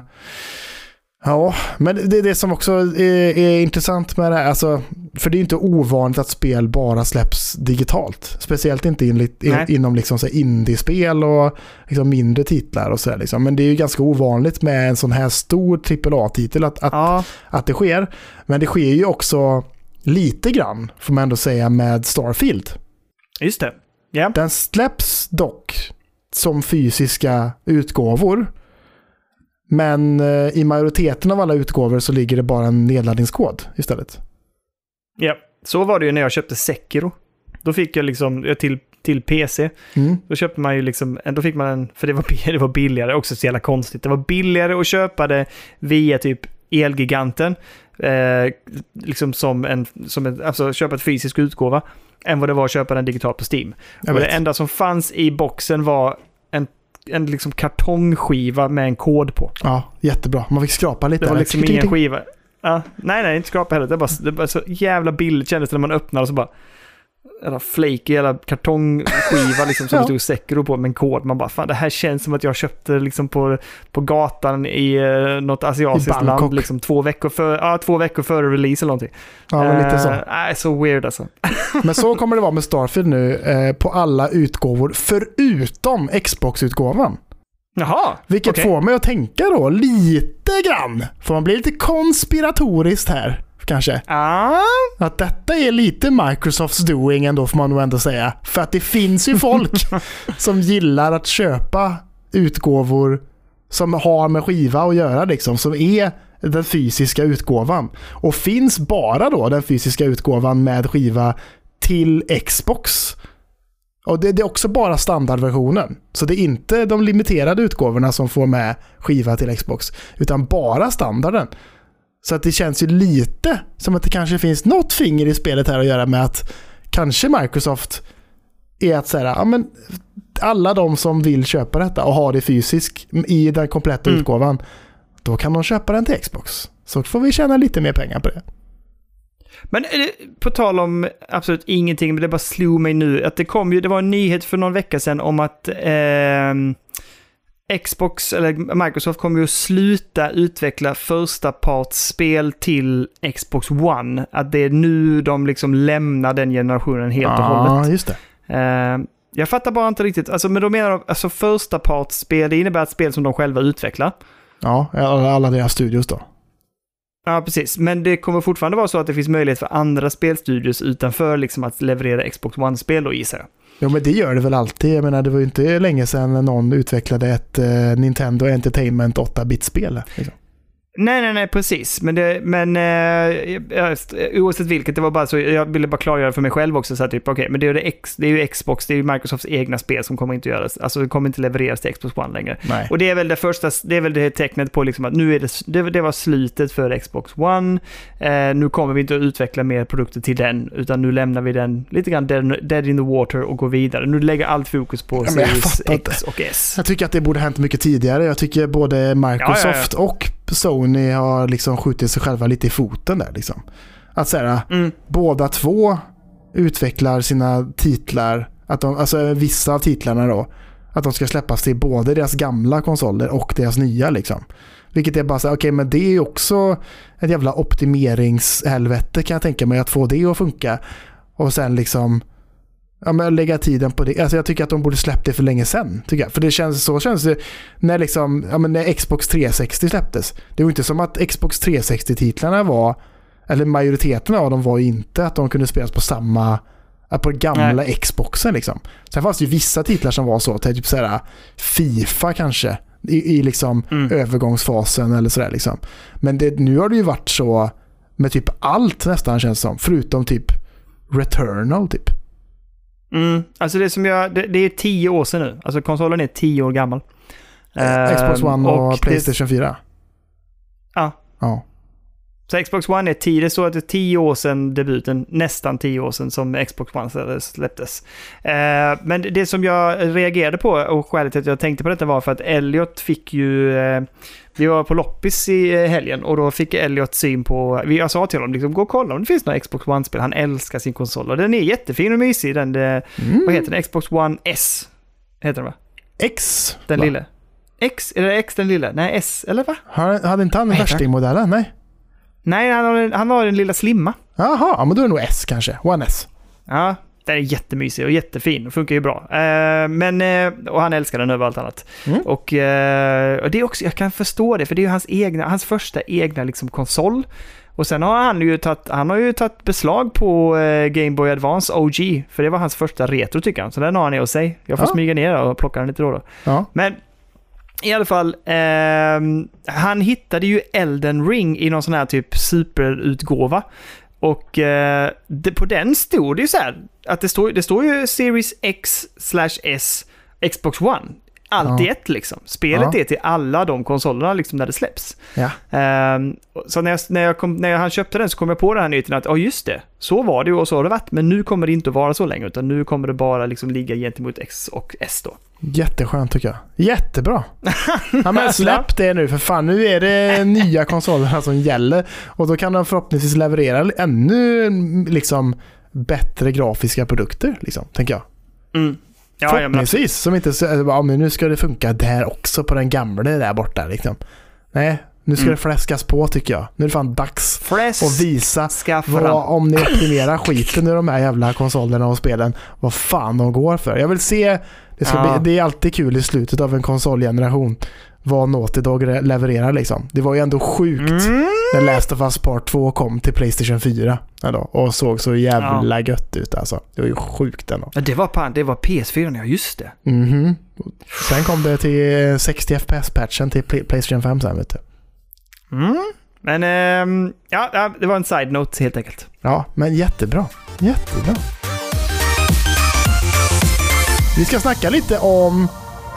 ja, men det är det som också är, är intressant med det här. Alltså, för det är inte ovanligt att spel bara släpps digitalt. Speciellt inte in, in, inom liksom, indiespel och liksom, mindre titlar och sådär. Liksom. Men det är ju ganska ovanligt med en sån här stor AAA-titel att, att Ja, att det sker. Men det sker ju också lite grann, får man ändå säga, med Starfield. just det. Ja. Den släpps dock som fysiska utgåvor. Men eh, i majoriteten av alla utgåvor så ligger det bara en nedladdningskod istället. Ja. Så var det ju när jag köpte Sekiro. Då fick jag liksom eh, till, till PC. Mm. Då köpte man ju liksom, då fick man en, för det var, det var billigare, också så jävla konstigt. Det var billigare att köpa det via typ Elgiganten, eh, liksom som en, som en, alltså köpa ett fysisk utgåva, än vad det var att köpa den digitalt på Steam. Jag Och det enda som fanns i boxen var en, en liksom kartongskiva med en kod på. Ja, jättebra. Man fick skrapa lite. Det var liksom ingen skiva. Ja, nej, nej, inte skrapa heller. Det var, det var så jävla billigt kändes det när man öppnade och så bara... Jävla flaky jävla kartongskiva liksom som Ja. det stod Sekiro på med en kod. Man bara, fan det här känns som att jag köpte liksom på, på gatan i eh, något asiatiskt Bangkok. land liksom två veckor, för, ja, två veckor före release eller någonting. Ja, men lite så. Eh, Nej, så weird alltså. Men så kommer det vara med Starfield nu eh, på alla utgåvor förutom Xbox-utgåvan. Jaha, Vilket okej. får mig att tänka då lite grann. Får man bli lite konspiratoriskt här kanske. Ah, Att detta är lite Microsofts doing ändå får man nog ändå säga. För att det finns ju folk som gillar att köpa utgåvor som har med skiva att göra liksom. Som är den fysiska utgåvan. Och finns bara då den fysiska utgåvan med skiva till Xbox. Och det, det är också bara standardversionen. Så det är inte de limiterade utgåvorna som får med skiva till Xbox. Utan bara standarden. Så att det känns ju lite som att det kanske finns något finger i spelet här att göra med att kanske Microsoft är att säga, ja men alla de som vill köpa detta och ha det fysiskt i den kompletta Mm. utgåvan, då kan de köpa den till Xbox. Så får vi tjäna lite mer pengar på det. Men det, på tal om absolut ingenting, men det bara slog mig nu att det kom ju, det var en nyhet för någon vecka sedan om att ehm, Xbox, eller Microsoft kommer ju att sluta utveckla första partsspel till Xbox One. Att det är nu de liksom lämnar den generationen helt och hållet. Ja, just det. Ehm, jag fattar bara inte riktigt, alltså, men då menar de, alltså första partsspel, det innebär ett spel som de själva utvecklar. Ja, alla deras studios då. Ja, precis. Men det kommer fortfarande vara så att det finns möjlighet för andra spelstudios utanför liksom att leverera Xbox One-spel då gissar jag. Jo, men det gör det väl alltid. Jag menar, det var ju inte länge sedan någon utvecklade ett eh, Nintendo Entertainment 8-bit-spel. Liksom. Nej, nej, nej, precis. Men, det, men eh, ja, oavsett vilket, det var bara så, jag ville bara klargöra för mig själv också, så att typ, okej, men det är, det, X, det är ju Xbox, det är ju Microsofts egna spel som kommer inte göras, alltså det kommer inte levereras till Xbox One längre. Nej. Och det är väl det första, det är väl det tecknet på liksom att nu är det, det, det var slutet för Xbox One, eh, nu kommer vi inte att utveckla mer produkter till den, utan nu lämnar vi den lite grann dead, dead in the water och går vidare. Nu lägger allt fokus på Ja, Series X och S. Jag tycker att det borde hänt mycket tidigare. Jag tycker både Microsoft och Sony har liksom skjutit sig själva lite i foten där. Liksom. Att säga, Mm. båda två utvecklar sina titlar, att de, alltså vissa av titlarna då, att de ska släppas till både deras gamla konsoler och deras nya. Liksom. Vilket är bara så här, okej men det är ju också ett jävla optimeringshelvete kan jag tänka mig att få det att funka. Och sen liksom ja, men lägga tiden på det. Alltså jag tycker att de borde släppt det för länge sedan. Tycker jag. För det känns så känns det när, liksom, ja, men när Xbox 360 släpptes. Det var inte som att Xbox 360-titlarna var, eller majoriteten av dem var ju inte att de kunde spelas på samma, på gamla Xboxen liksom. Sen fanns det ju vissa titlar som var så, typ såhär Fifa kanske. I, i liksom Mm. övergångsfasen eller sådär liksom. Men det, nu har det ju varit så med typ allt nästan känns som. Förutom typ Returnal typ. Mm. Alltså det som jag, det, det är tio år sedan nu. Alltså konsolen är tio år gammal. Eh, Xbox Ehm, One och, det- Playstation 4. Ja. Ja. Så Xbox One är tio, det står att det är tio år sedan debuten, nästan tio år sedan som Xbox One släpptes. Eh, men det som jag reagerade på och skälet till att jag tänkte på detta var för att Elliot fick ju, eh, vi var på loppis i eh, helgen och då fick Elliot syn på, jag sa till honom liksom, gå och kolla om det finns några Xbox One-spel, han älskar sin konsol och den är jättefin och mysig, den, det, mm. vad heter den, Xbox One S, heter den va? X? Den va? lilla. X, eller X den lilla? Nej, S, eller va? Hade inte han den värstingmodellen? Nej. Nej, han har, han har den lilla slimma. Jaha, ja, men då är det nog S kanske. One S. Ja, den är jättemysig och jättefin och funkar ju bra. Eh, men, eh, och han älskar den över allt annat. Mm. Och, eh, och, det är också, jag kan förstå det, för det är ju hans, egna, hans första egna liksom, konsol. Och sen har han ju tagit, han har ju tagit beslag på eh, Game Boy Advance OG, för det var hans första retro tycker han. Så den har han i hos sig. Jag får ja. smyga ner och plocka den lite då. då. Ja. Men i alla fall, eh, han hittade ju Elden Ring i någon sån här typ superutgåva. Och eh, det, på den stod det ju så här, att det står, det står ju Series X slash S Xbox One. Allt ja. i ett liksom. Spelet ja. är till alla de konsolerna liksom när det släpps. Ja. Um, så när, jag, när, jag kom, när han köpte den så kom jag på den här nyheten att ja oh, just det, så var det och så har det varit. Men nu kommer det inte att vara så längre utan nu kommer det bara liksom ligga gentemot X och S då. Jätteskönt tycker jag. Jättebra. ja, men släpp det nu för fan. Nu är det nya konsolerna som gäller. Och då kan de förhoppningsvis leverera ännu liksom bättre grafiska produkter, liksom, tänker jag. Mm. Ja, Förhoppningsvis. Som inte ja, men nu ska det funka där också på den gamla där borta. Liksom. Nej, nu ska mm. det fläskas på tycker jag. Nu är det fan dags Fläsk att visa vad, om ni optimerar skiten i de här jävla konsolerna och spelen, vad fan de går för. Jag vill se, det, ska ja. bli, det är alltid kul i slutet av en konsolgeneration vad Naughty Dog levererar liksom. Det var ju ändå sjukt mm. när Last of Us Part 2 kom till Playstation 4 ändå, och såg så jävla ja. gött ut alltså. Det var ju sjukt ändå. Ja, det var, det var PS4, ja just det. Mhm. Sen kom det till 60 FPS-patchen till Playstation 5 sen vet du. Mm. Men ähm, ja, det var en side-note helt enkelt. Ja, men jättebra. Jättebra. Vi ska snacka lite om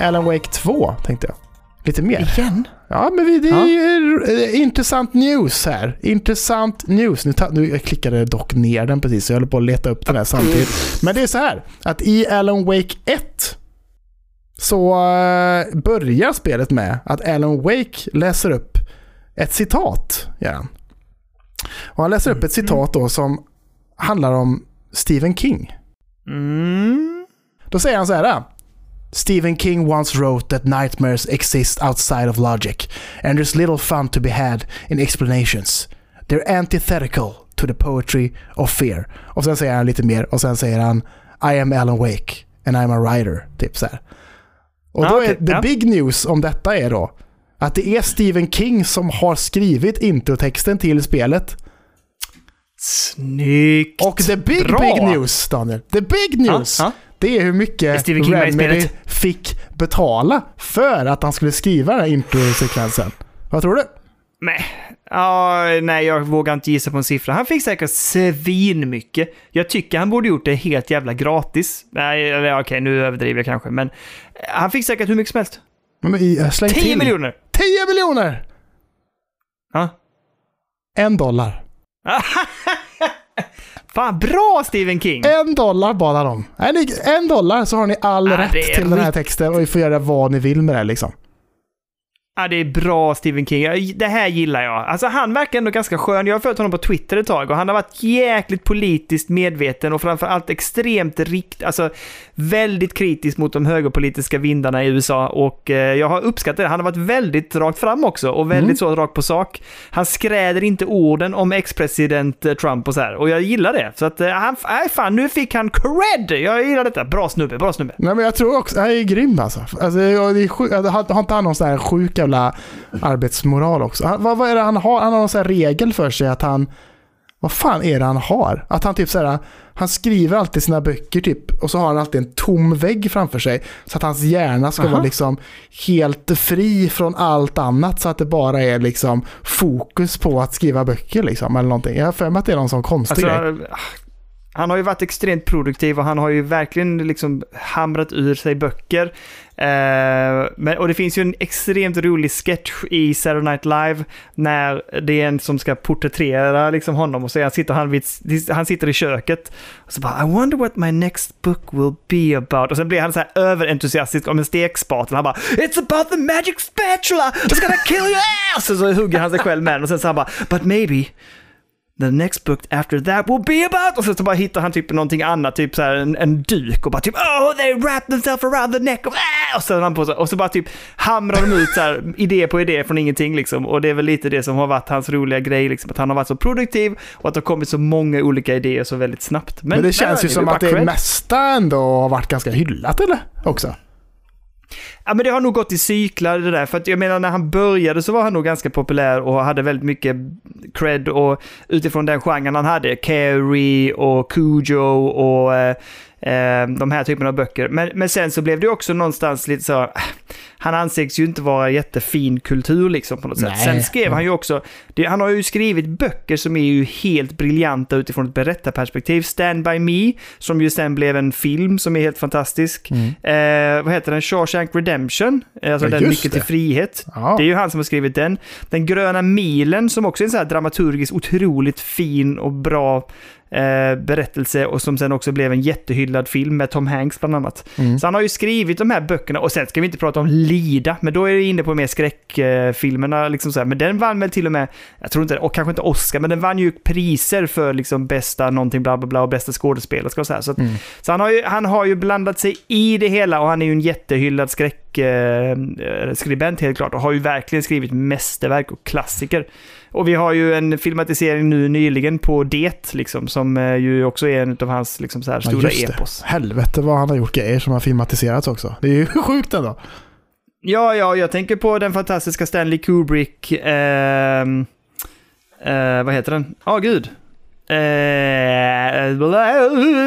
Alan Wake 2, tänkte jag. Lite mer. Igen? Ja, men vi, det är ja. intressant news här. Intressant news. Nu, ta, nu jag klickade dock ner den precis, så jag håller på att leta upp den här samtidigt. Men det är så här, att i Alan Wake 1 så uh, börjar spelet med att Alan Wake läser upp ett citat. Ja. Och han läser upp ett citat då som handlar om Stephen King. Mm. Då säger han så här. Stephen King once wrote that nightmares exist outside of logic, and there's little fun to be had in explanations. They're antithetical to the poetry of fear. Och sen säger han lite mer och sen säger han I am Alan Wake and I'm a writer. Typ så här. Och då ah, okay. är the big news om detta är då att det är Stephen King som har skrivit introtexten till spelet. Snyggt! Och the big, Bra. big news, Daniel. The big news! Ah, ah det är hur mycket Remedy fick betala för att han skulle skriva den här introsekvensen. Vad tror du? Nej, uh, nej, jag vågar inte gissa på en siffra. Han fick säkert svin mycket. Jag tycker han borde gjort det helt jävla gratis. Nej, okej, okay, nu överdriver jag kanske, men han fick säkert hur mycket som helst. Men, släng 10 till. miljoner! 10 miljoner! Ja. En dollar. Fan, bra Stephen King! En dollar bad han om. En dollar så har ni all ah, rätt till den här texten och ni får göra vad ni vill med det liksom. Ja, det är bra Stephen King. Det här gillar jag. Alltså han verkar ändå ganska skön. Jag har följt honom på Twitter ett tag och han har varit jäkligt politiskt medveten och framförallt extremt rikt, alltså väldigt kritisk mot de högerpolitiska vindarna i USA och eh, jag har uppskattat det. Han har varit väldigt rakt fram också och väldigt mm. så rakt på sak. Han skräder inte orden om ex-president eh, Trump och så här och jag gillar det. Så att eh, han, nej fan, nu fick han cred! Jag gillar detta. Bra snubbe, bra snubbe. Nej men jag tror också, han är grym alltså. alltså det är sjuk, har inte han någon sån här sjuk jävla arbetsmoral också. Han, vad, vad är det han har? Han har någon sån här regel för sig att han... Vad fan är det han har? Att han typ såhär, han skriver alltid sina böcker typ och så har han alltid en tom vägg framför sig. Så att hans hjärna ska Aha. vara liksom helt fri från allt annat så att det bara är liksom fokus på att skriva böcker liksom eller någonting. Jag har för mig att det är någon sån konstig alltså, grej. Han har ju varit extremt produktiv och han har ju verkligen liksom hamrat ur sig böcker. Eh, men, och det finns ju en extremt rolig sketch i Saturday Night Live när det är en som ska porträttera liksom honom och så han sitter, han, vid, han sitter i köket och så bara I wonder what my next book will be about. Och sen blir han så här överentusiastisk om en stekspatel. Han bara It's about the magic spatula! It's gonna kill your ass! Och så hugger han sig själv med den och sen så han bara But maybe The next book after that will be about... Och så bara hittar han typ någonting annat, typ så här en, en duk och bara typ Oh, they wrap themselves around the neck of... Ah! Och, så han på sig, och så bara typ hamrar de ut så här, idé på idé från ingenting liksom. Och det är väl lite det som har varit hans roliga grej, liksom. Att han har varit så produktiv och att det har kommit så många olika idéer så väldigt snabbt. Men, men det känns ju som att det mesta ändå har varit ganska hyllat, eller? Också. Ja, men det har nog gått i cyklar det där. För att jag menar, när han började så var han nog ganska populär och hade väldigt mycket cred och utifrån den genren han hade. Carrie och Cujo och eh, de här typerna av böcker. Men, men sen så blev det också någonstans lite så, han anses ju inte vara jättefin kultur liksom på något sätt. Nej. Sen skrev han ju också, det, han har ju skrivit böcker som är ju helt briljanta utifrån ett berättarperspektiv. Stand By Me, som ju sen blev en film som är helt fantastisk. Mm. Eh, vad heter den? Shawshank Redemption, alltså ja, den Mycket till frihet. Ja. Det är ju han som har skrivit den. Den gröna milen, som också är en sån här dramaturgiskt otroligt fin och bra eh, berättelse och som sen också blev en jättehyllad film med Tom Hanks bland annat. Mm. Så han har ju skrivit de här böckerna och sen ska vi inte prata om Lida, men då är det inne på mer skräckfilmerna. Liksom så här. Men den vann väl till och med, jag tror inte, och kanske inte Oscar, men den vann ju priser för liksom bästa någonting bla bla bla och bästa skådespelerska och så här. Så, att, mm. så han, har ju, han har ju blandat sig i det hela och han är ju en jättehyllad skräckskribent helt klart och har ju verkligen skrivit mästerverk och klassiker. Och vi har ju en filmatisering nu nyligen på Det, liksom, som eh, ju också är en av hans liksom, så här, stora ja, epos. Helvete vad han har gjort grejer som har filmatiserats också. Det är ju sjukt ändå. Ja, ja, jag tänker på den fantastiska Stanley Kubrick, eh, eh, vad heter den? Ja, oh, gud. Eh,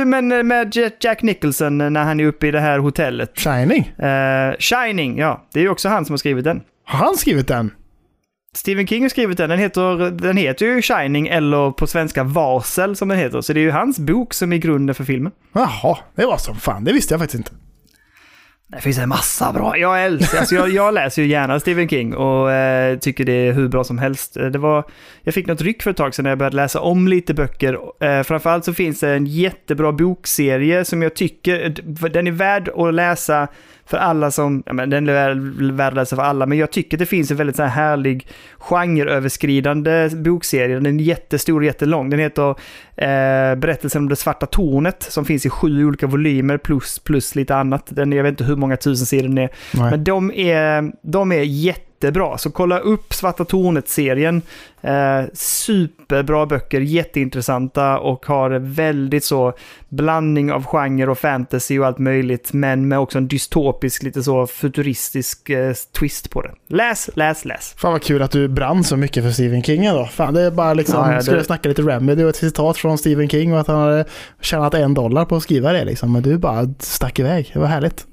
men med Jack Nicholson när han är uppe i det här hotellet. Shining? Eh, Shining, ja. Det är ju också han som har skrivit den. Har han skrivit den? Stephen King har skrivit den. Den heter, den heter ju Shining, eller på svenska Varsel som den heter. Så det är ju hans bok som är grunden för filmen. Jaha, det var som fan. Det visste jag faktiskt inte. Det finns en massa bra. Jag älskar, alltså jag, jag läser ju gärna Stephen King och eh, tycker det är hur bra som helst. Det var, jag fick något ryck för ett tag sedan när jag började läsa om lite böcker. Eh, framförallt så finns det en jättebra bokserie som jag tycker, den är värd att läsa för alla som, ja, men den är värd att läsa för alla, men jag tycker det finns en väldigt så här härlig genreöverskridande bokserie. Den är jättestor och jättelång. Den heter eh, Berättelsen om det svarta tornet som finns i sju olika volymer plus, plus lite annat. Den, jag vet inte hur många tusen sidor den är. Nej. Men de är, de är jättebra. Så kolla upp Svarta Tornet-serien. Eh, superbra böcker, jätteintressanta och har väldigt så blandning av genre och fantasy och allt möjligt. Men med också en dystopisk, lite så futuristisk eh, twist på det. Läs, läs, läs. Fan vad kul att du brann så mycket för Stephen King då. Fan, det är bara liksom, ja, ja, det... skulle snacka lite Remedy och ett citat från Stephen King och att han hade tjänat en dollar på att skriva det liksom. Men du bara stack iväg. Det var härligt.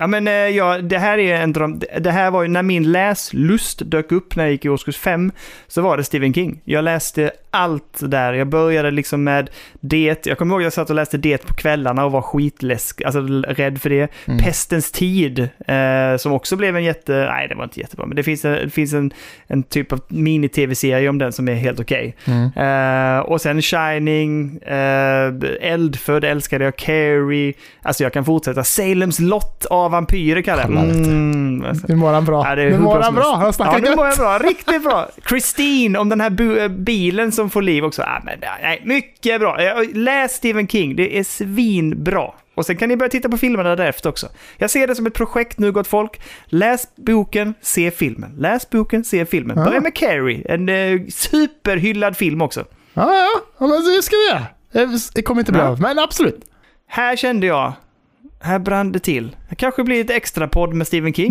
Ja, men eh, ja, det här är en dröm. Det här var ju när min läslust dök upp när jag gick i årskurs 5, så var det Stephen King. Jag läste allt där. Jag började liksom med det. Jag kommer ihåg att jag satt och läste det på kvällarna och var skitläsk, alltså rädd för det. Mm. Pestens tid, eh, som också blev en jätte, nej det var inte jättebra, men det finns, en, det finns en, en typ av mini-tv-serie om den som är helt okej. Okay. Mm. Eh, och sen Shining, eh, Eldfödd älskade jag, Carrie, alltså jag kan fortsätta. Salems lott av vampyrer kallar jag mm, alltså. Nu mår han bra. Ja, nu mår han bra, han snackar Ja, nu mår jag bra, riktigt bra. Christine, om den här eh, bilen som får liv också. Ah, men, nej, mycket bra. Läs Stephen King, det är svinbra. Och sen kan ni börja titta på filmerna därefter också. Jag ser det som ett projekt nu, gott folk. Läs boken, se filmen. Läs boken, se filmen. Ja. Börja med Carrie, en eh, superhyllad film också. Ja, ja, ja men det ska vi göra. Det kommer inte bli ja. av, men absolut. Här kände jag här brann det till. Det kanske blir ett extra podd med Stephen King.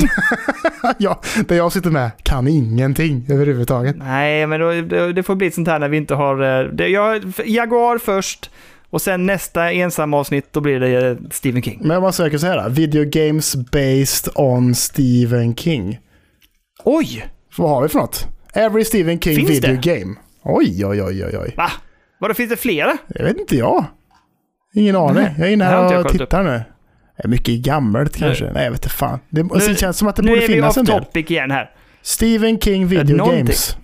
ja, där jag sitter med kan ingenting överhuvudtaget. Nej, men då, det får bli ett sånt här när vi inte har... Eh, det, jag, Jaguar först och sen nästa ensam avsnitt då blir det eh, Stephen King. Men vad söker säga då? Video games based on Stephen King. Oj! Vad har vi för något? Every Stephen King finns video det? game. Oj, oj, oj, oj, oj. Va? Vadå, finns det flera? Det vet inte jag. Ingen aning. Jag är inne här och tittar nu. Är mycket gammalt kanske. Nej, jag vet inte fan. Det, Nu- känns det som att det nu borde är vi finnas off en del. topic igen här. Stephen King Video någonting. Games.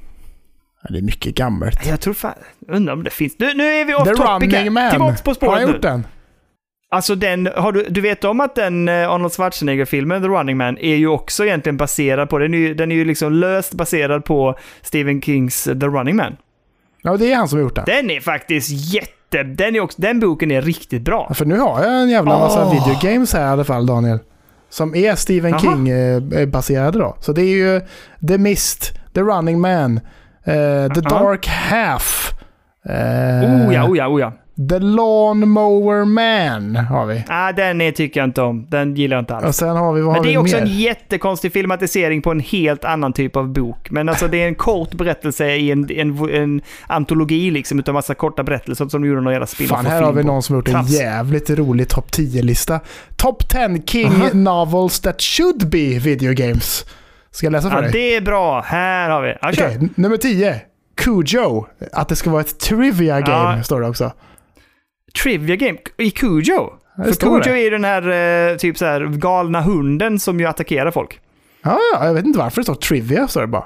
Ja, det är mycket gammalt. Jag tror fan... Undrar om det finns... Nu, nu är vi off The topic Running här. Man. Tillbaks på Har spåret han nu. gjort den? Alltså den, har du, du vet om att den eh, Arnold Schwarzenegger-filmen, The Running Man, är ju också egentligen baserad på, den är ju, den är ju liksom löst baserad på Stephen Kings eh, The Running Man. Ja, det är han som har gjort den. Den är faktiskt jätte, den, är också, den boken är riktigt bra. Ja, för nu har jag en jävla massa Åh. video games här i alla fall, Daniel. Som är Stephen. King-baserade då. Så det är ju The Mist, The Running Man, eh, The Ja. Dark Half. eh, Oh ja, oh ja, oh ja. The Lawn Mower Man har vi. Ah, den är, tycker jag inte om. Den gillar jag inte alls. Och sen har vi, vad Men det är också mer? en jättekonstig filmatisering på en helt annan typ av bok. Men alltså det är en kort berättelse i en, en, en antologi liksom, utav massa korta berättelser som de gjorde någon jävla spin-off Fan, här har vi på. någon som har gjort en jävligt rolig topp 10-lista. Top 10 King Aha. Novels That Should Be Video Games. Ska jag läsa för Ja, dig? det är bra. Här har vi. Okej, n- nummer 10. Cujo. Att det ska vara ett trivia game, Ja. står det också. Trivia Game i Cujo. För Cujo är ju den här eh, typ så här galna hunden som ju attackerar folk. Ja, ja, jag vet inte varför det står trivia, står det bara.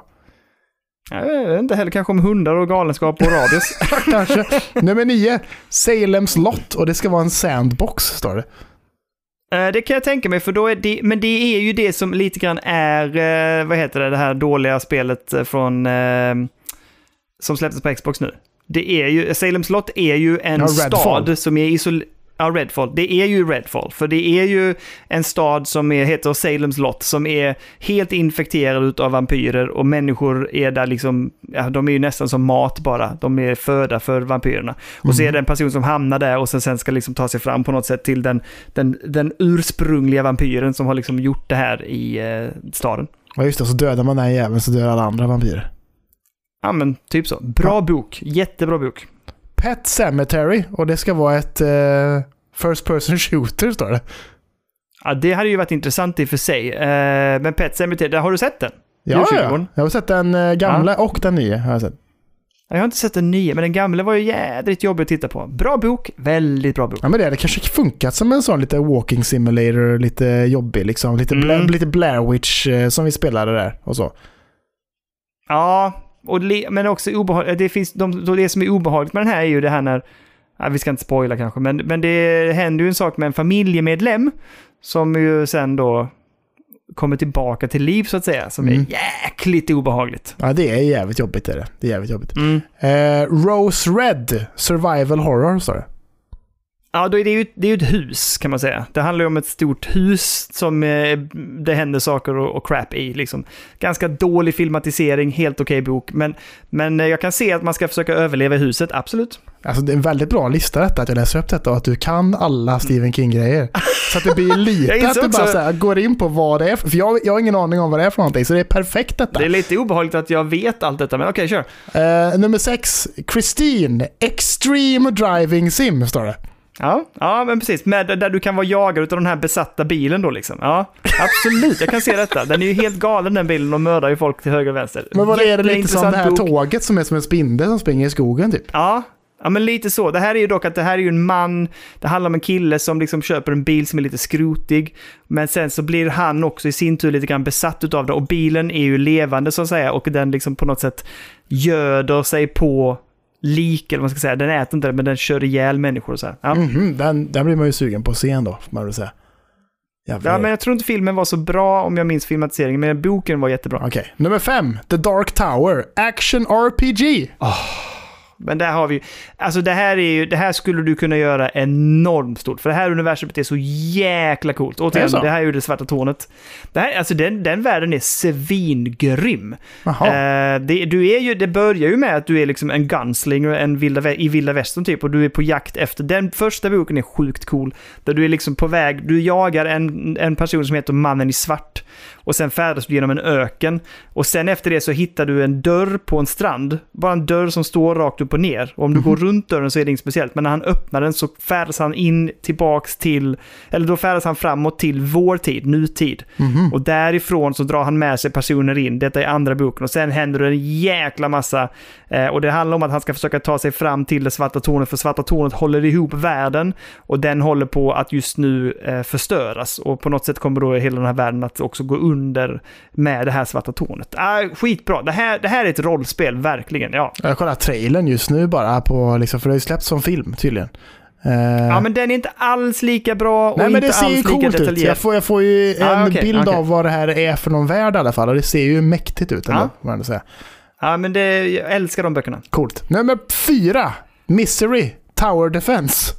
Jag vet inte heller kanske om hundar och galenskap och rabies. Kanske. nummer 9. Salems Lot. Och det ska vara en sandbox, står det. Eh, det kan jag tänka mig, för då är det, men det är ju det som lite grann är, eh, vad heter det, det här dåliga spelet från, som släpptes på Xbox nu. Det är ju, Salem Slott är ju en Ja, stad som är isolerad. Ja, Redfall. Det är ju Redfall. För det är ju en stad som är, heter Salems Lot som är helt infekterad av vampyrer och människor är där liksom, ja, de är ju nästan som mat bara. De är föda för vampyrerna. Och så är det en person som hamnar där och sen, sen ska liksom ta sig fram på något sätt till den, den, den ursprungliga vampyren som har liksom gjort det här i eh, staden. Ja, just det. Så dödar man den jäveln så dör alla andra vampyrer. Ja, men typ så. Bra Ja. bok. Jättebra bok. Pet Cemetery. Och det ska vara ett eh, First Person Shooter, står det. Ja, det hade ju varit intressant i och för sig. Eh, men Pet där har du sett den? Ja, ja. Jag har sett den eh, gamla och den nya. Har jag sett. Jag har inte sett den nya, men den gamla var ju jädrigt jobbig att titta på. Bra bok, väldigt bra bok. Ja, men det hade kanske funkat som en sån lite walking simulator, lite jobbig liksom. Lite, Bla, Mm. lite Blair Witch eh, som vi spelade där och så. Ja, och men också obehagligt. Det, finns, de, det som är obehagligt med den här är ju det här när, ja, vi ska inte spoila kanske, men, men det händer ju en sak med en familjemedlem som ju sen då kommer tillbaka till liv så att säga, som Mm. är jäkligt obehagligt. Ja, det är jävligt jobbigt. Är det. det är jävligt jobbigt. Mm. Eh, Rose Red, Survival Horror, står det. Ja, då är det, ju, det är ju ett hus kan man säga. Det handlar ju om ett stort hus som eh, det händer saker och, och crap i. Liksom. Ganska dålig filmatisering, helt okej bok. Men, men eh, jag kan se att man ska försöka överleva i huset, absolut. Alltså det är en väldigt bra lista detta, att jag läser upp detta och att du kan alla Stephen King-grejer. Så att det blir lite att du bara så här, går in på vad det är för, jag, jag har ingen aning om vad det är för någonting, så det är perfekt detta. Det är lite obehagligt att jag vet allt detta, men okej, kör. Eh, nummer sex, Christine, Extreme Driving Sim, står det. Ja, ja men precis. Med, där du kan vara jagad av den här besatta bilen då liksom. Ja, absolut. Jag kan se detta. Den är ju helt galen den bilen och mördar ju folk till höger och vänster. Men vad är det lite som det här bok. tåget som är som en spindel som springer i skogen typ? Ja, ja, men lite så. Det här är ju dock att det här är ju en man, det handlar om en kille som liksom köper en bil som är lite skrotig. Men sen så blir han också i sin tur lite grann besatt utav det och bilen är ju levande så att säga och den liksom på något sätt göder sig på lik, eller vad man ska säga. Den äter inte det, men den kör ihjäl människor och så här. Ja. Mhm, den, den blir man ju sugen på att se ändå, får man väl säga. Jävlar. Ja, men jag tror inte filmen var så bra om jag minns filmatiseringen, men boken var jättebra. Okej, nummer fem, The Dark Tower, Action RPG. Men där har vi alltså det här är ju, det här skulle du kunna göra enormt stort. För det här universumet är så jäkla coolt. Återigen, det det här är ju det svarta tornet. Det här, alltså den, den världen är svingrym. Eh, det, du är ju, det börjar ju med att du är liksom en gunslinger en vilda, i vilda västern typ och du är på jakt efter. Den första boken är sjukt cool. Där du är liksom på väg, du jagar en, en person som heter Mannen i svart. Och sen färdas du genom en öken. Och sen efter det så hittar du en dörr på en strand. Bara en dörr som står rakt upp upp och ner. Och om du går runt dörren så är det inget speciellt. Men när han öppnar den så färdas han in tillbaks till, eller då färdas han framåt till vår tid, nutid. Mhm. Och därifrån så drar han med sig personer in. Detta är andra boken. Och sen händer det en jäkla massa. Eh, och det handlar om att han ska försöka ta sig fram till det svarta tornet. För svarta tornet håller ihop världen. Och den håller på att just nu eh, förstöras. Och på något sätt kommer då hela den här världen att också gå under med det här svarta tornet. Ah, skitbra. Det här, det här är ett rollspel, verkligen. Ja. Jag kollar trailern just nu bara på, liksom, för det har ju släppts som film tydligen. Eh, ja, men den är inte alls lika bra och Nej men inte det ser ju alls lika coolt ut. detaljerad. Jag får, jag får ju en Ah, okej, bild okej. av vad det här är för någon värld i alla fall. Och det ser ju mäktigt ut ändå, får man säga. Ja, men det, jag älskar de böckerna. Coolt. Nummer fyra. Misery. Tower Defense.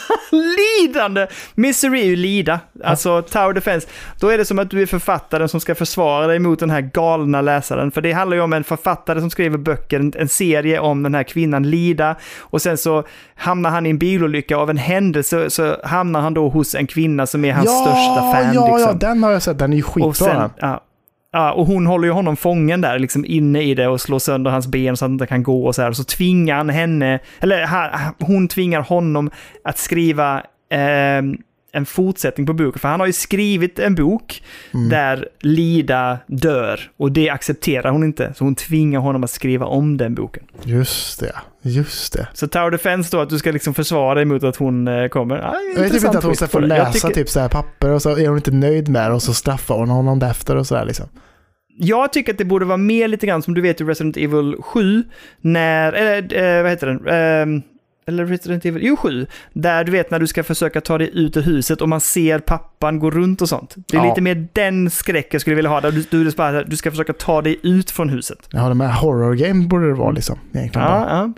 Lidande! Misery är ju lida. Alltså Tower Defense. Då är det som att du är författaren som ska försvara dig mot den här galna läsaren. För det handlar ju om en författare som skriver böcker, en, en serie om den här kvinnan Lida. Och sen så hamnar han i en bilolycka av en händelse så hamnar han då hos en kvinna som är hans största fan. Ja, liksom. ja, den har jag sett. Den är ju skitbra. Och, sen, ja, ja, och hon håller ju honom fången där, liksom inne i det och slår sönder hans ben så att han inte kan gå och så här. Och så tvingar han henne, eller hon tvingar honom att skriva eh, en fortsättning på boken. För han har ju skrivit en bok Mm. där Lida dör och det accepterar hon inte. Så hon tvingar honom att skriva om den boken. Just det. Just det. Så Tower Defense då, att du ska liksom försvara dig mot att hon eh, kommer. Ja, Jag intressant inte att hon ska få läsa tycker- typ så här papper och så är hon inte nöjd med det och så straffar hon honom därefter och sådär liksom. Jag tycker att det borde vara mer lite grann som du vet i Resident Evil 7, när, eller eh, vad heter den? Ehm, eller Resident Evil, jo 7, där du vet när du ska försöka ta dig ut ur huset och man ser pappan gå runt och sånt. Det är Ja. lite mer den skräck jag skulle vilja ha, där du, du, du, bara, du ska försöka ta dig ut från huset. Jag håller med. Horror game borde det vara liksom. Egentligen. Ja,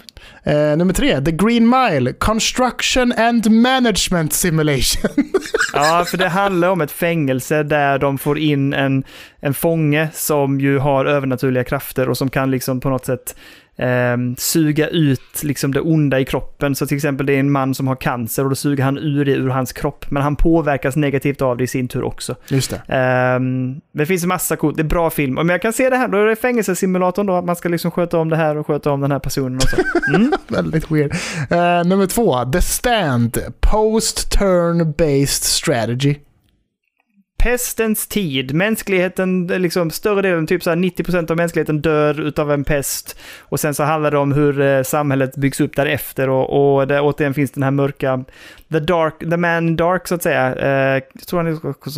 ja. Eh, nummer tre, The Green Mile, Construction and Management Simulation. Ja, för det handlar om ett fängelse där de får in en, en fånge som ju har övernaturliga krafter och som kan liksom på något sätt ehm, suga ut liksom det onda i kroppen. Så till exempel det är en man som har cancer och då suger han ur det ur hans kropp. Men han påverkas negativt av det i sin tur också. Just det. Ehm, det finns en massa coolt, det är bra film. Men jag kan se det här, då är det fängelsesimulatorn då, att man ska liksom sköta om det här och sköta om den här personen och så. Mm. Väldigt weird. Eh, nummer två, The Stand, Post-Turn-Based Strategy. Pestens tid. Mänskligheten, liksom större delen, typ så här 90% av mänskligheten dör utav en pest. Och sen så handlar det om hur eh, samhället byggs upp därefter och, och där återigen finns den här mörka, the dark, the man dark så att säga. Eh, jag tror han är också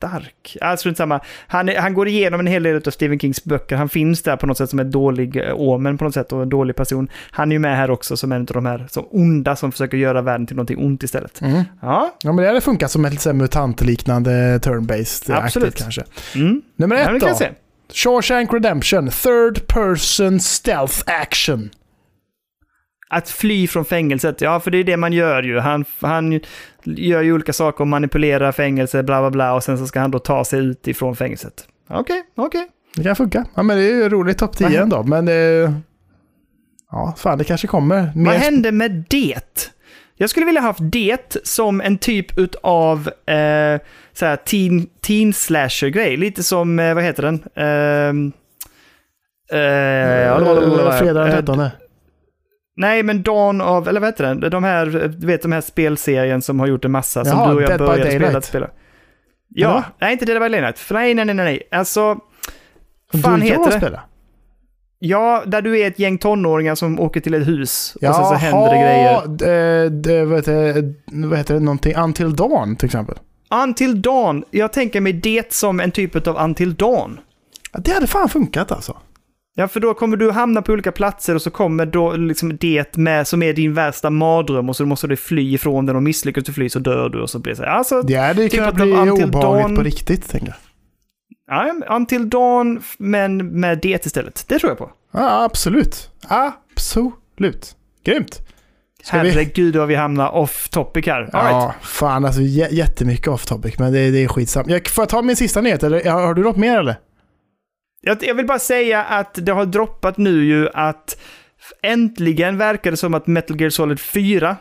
stark. Alltså inte samma. Han, han går igenom en hel del av Stephen Kings böcker. Han finns där på något sätt som en dålig eh, omen på något sätt och en dålig person. Han är ju med här också som en av de här som onda som försöker göra världen till någonting ont istället. Mm. Ja, Ja, men det hade funkat som ett mutantliknande turn-based Absolut. kanske. mm. Nummer ja ett kan då. se. Shawshank Redemption, Third Person Stealth Action. Att fly från fängelset, ja för det är det man gör ju. Han, han gör ju olika saker och manipulerar fängelse, bla bla bla, och sen så ska han då ta sig ut ifrån fängelset. Okej, okej. Det kan funka. Ja, men det är ju roligt topp 10 Vad hä- ändå. Men eh, ja, fan det kanske kommer. Vad Mer hände med det? Jag skulle vilja ha haft det som en typ av eh, så här teen, teen slasher-grej. Lite som, eh, vad heter den? Ehm, eh, Fredag den eh, 13. Nej, men Dawn of, eller vad heter den? De här, du vet de här spelserien som har gjort en massa, som Jaha, du och jag började spela. Att spela. Ja, Eller? nej inte Dead by Daylight. Nej, nej, nej, nej. Alltså, Du fan och jag heter det? spela. Ja, där du är ett gäng tonåringar som åker till ett hus och Jaha, sen så händer det grejer. Det, det, vad, heter, det, vad heter det? Någonting Until Dawn till exempel. Until Dawn, jag tänker mig det som en typ av Until Dawn. Ja, det hade fan funkat alltså. Ja, för då kommer du hamna på olika platser och så kommer då liksom det med som är din värsta mardröm och så måste du fly ifrån den och misslyckas du fly så dör du och så blir det så här. Alltså, Det hade ju Typ bli obehagligt Dawn- på riktigt, tänker jag. ja, Until Dawn, men med det istället. Det tror jag på. Ja, absolut. Absolut. Grymt. Ska vi- Herregud vad vi hamnar off topic här. All right. Ja, fan alltså jä- jättemycket off topic, men det, det är skitsamt. Jag, får jag ta min sista nyhet, eller har, har du något mer eller? Jag, jag vill bara säga att det har droppat nu ju att äntligen verkar det som att Metal Gear Solid 4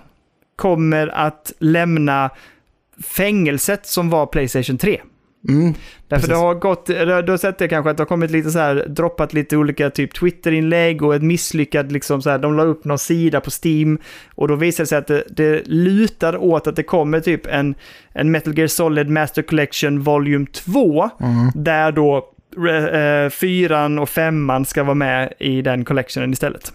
kommer att lämna fängelset som var Playstation 3. Mm, Därför Precis. det har gått, du har sett det kanske, att det har kommit lite så här, droppat lite olika typ Twitter-inlägg och ett misslyckat liksom så här, de la upp någon sida på Steam och då visade det sig att det, det lutar åt att det kommer typ en, en Metal Gear Solid Master Collection Volume 2, mm. där då eh, fyran och femman ska vara med i den collectionen istället.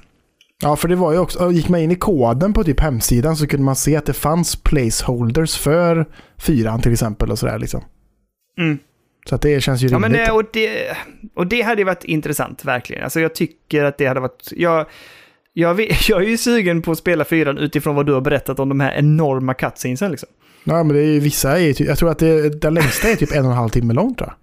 Ja, för det var ju också, gick man in i koden på typ hemsidan så kunde man se att det fanns placeholders för fyran till exempel och sådär liksom. Mm. Så att det känns ju Ja, rimligt. men, eh, och, det, och det hade varit intressant, verkligen. Alltså jag tycker att det hade varit... Jag, jag, vet- jag är ju sugen på att spela fyran utifrån vad du har berättat om de här enorma cutscenesen liksom. Ja, men det är ju vissa, är typ, jag tror att det, den längsta är typ en och en halv timme lång tror jag.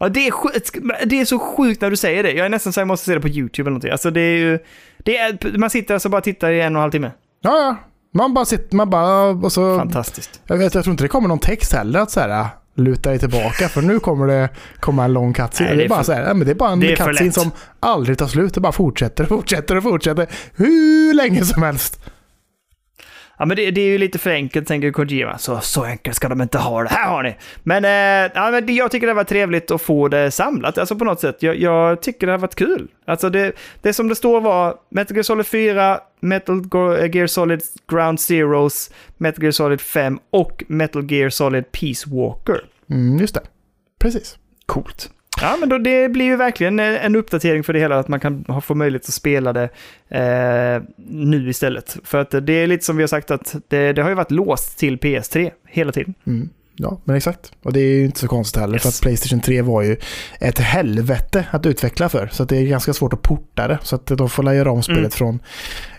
Ja, det är, sjukt, det är så sjukt när du säger det. Jag är nästan så jag måste se det på YouTube eller någonting. Alltså det är ju... Det är, man sitter alltså och bara tittar i en och en halv timme. Ja, ja. Man bara sitter, man bara, och så... Fantastiskt. Jag, vet, jag tror inte det kommer någon text heller att så här, luta dig tillbaka för nu kommer det komma en lång cutscene. Nej, det, är bara för- så här, ja, men det är bara en är cutscene som aldrig tar slut. Det bara fortsätter och fortsätter och fortsätter hur länge som helst. Ja, men det, det är ju lite för enkelt, tänker Kojima. Så, så enkelt ska de inte ha det. Här har ni! Men, eh, ja, men det, jag tycker det har varit trevligt att få det samlat, alltså på något sätt. Jag, jag tycker det har varit kul. Alltså det, det som det står var Metal Gear Solid 4, Metal eh, Gear Solid Ground Zeroes, Metal Gear Solid 5 och Metal Gear Solid Peace Walker. Mm, just det. Precis. Coolt. Ja, men då, det blir ju verkligen eh, en uppdatering för det hela, att man kan få möjlighet att spela det eh, nu istället. För att det är lite som vi har sagt att det, det har ju varit låst till PS3 hela tiden. Mm. Ja, men exakt. Och det är ju inte så konstigt heller för Yes. att Playstation 3 var ju ett helvete att utveckla för. Så det är ganska svårt att porta det. Så att de får göra om spelet Mm. från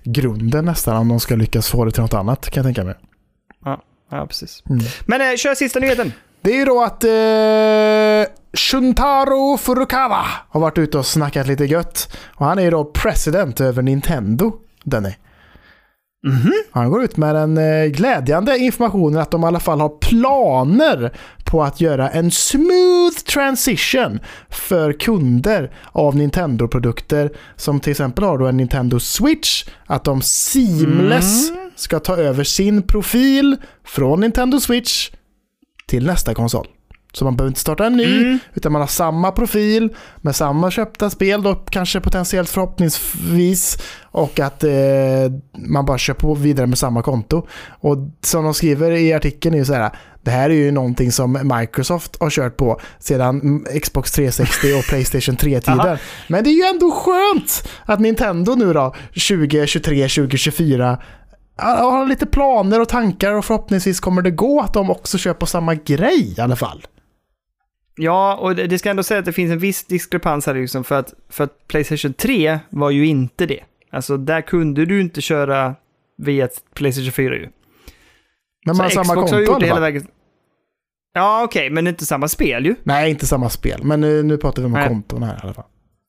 grunden nästan om de ska lyckas få det till något annat kan jag tänka mig. Ja, precis. Mm. Men eh, kör sista nyheten. Det är ju då att eh, Shuntaro Furukawa har varit ute och snackat lite gött. Och han är ju då president över Nintendo, Denny. Mhm. Han går ut med den eh, glädjande informationen att de i alla fall har planer på att göra en smooth transition för kunder av Nintendo-produkter som till exempel har då en Nintendo Switch. Att de seamless Mm. ska ta över sin profil från Nintendo Switch till nästa konsol. Så man behöver inte starta en ny, Mm. utan man har samma profil med samma köpta spel då kanske potentiellt förhoppningsvis och att eh, man bara kör på vidare med samma konto. Och som de skriver i artikeln är ju så här, det här är ju någonting som Microsoft har kört på sedan Xbox 360 och Playstation 3-tiden. Aha. Men det är ju ändå skönt att Nintendo nu då, 2023, 2024 har lite planer och tankar och förhoppningsvis kommer det gå att de också kör på samma grej i alla fall. Ja, och det, ska ändå säga att det finns en viss diskrepans här liksom för att, för att Playstation 3 var ju inte det. Alltså där kunde du inte köra via Playstation 4 ju. Men man har samma Xbox konto har hela vägen. Ja, okej, men inte samma spel ju. Nej, inte samma spel. Men nu, nu pratar vi om Nej. konton här i alla fall.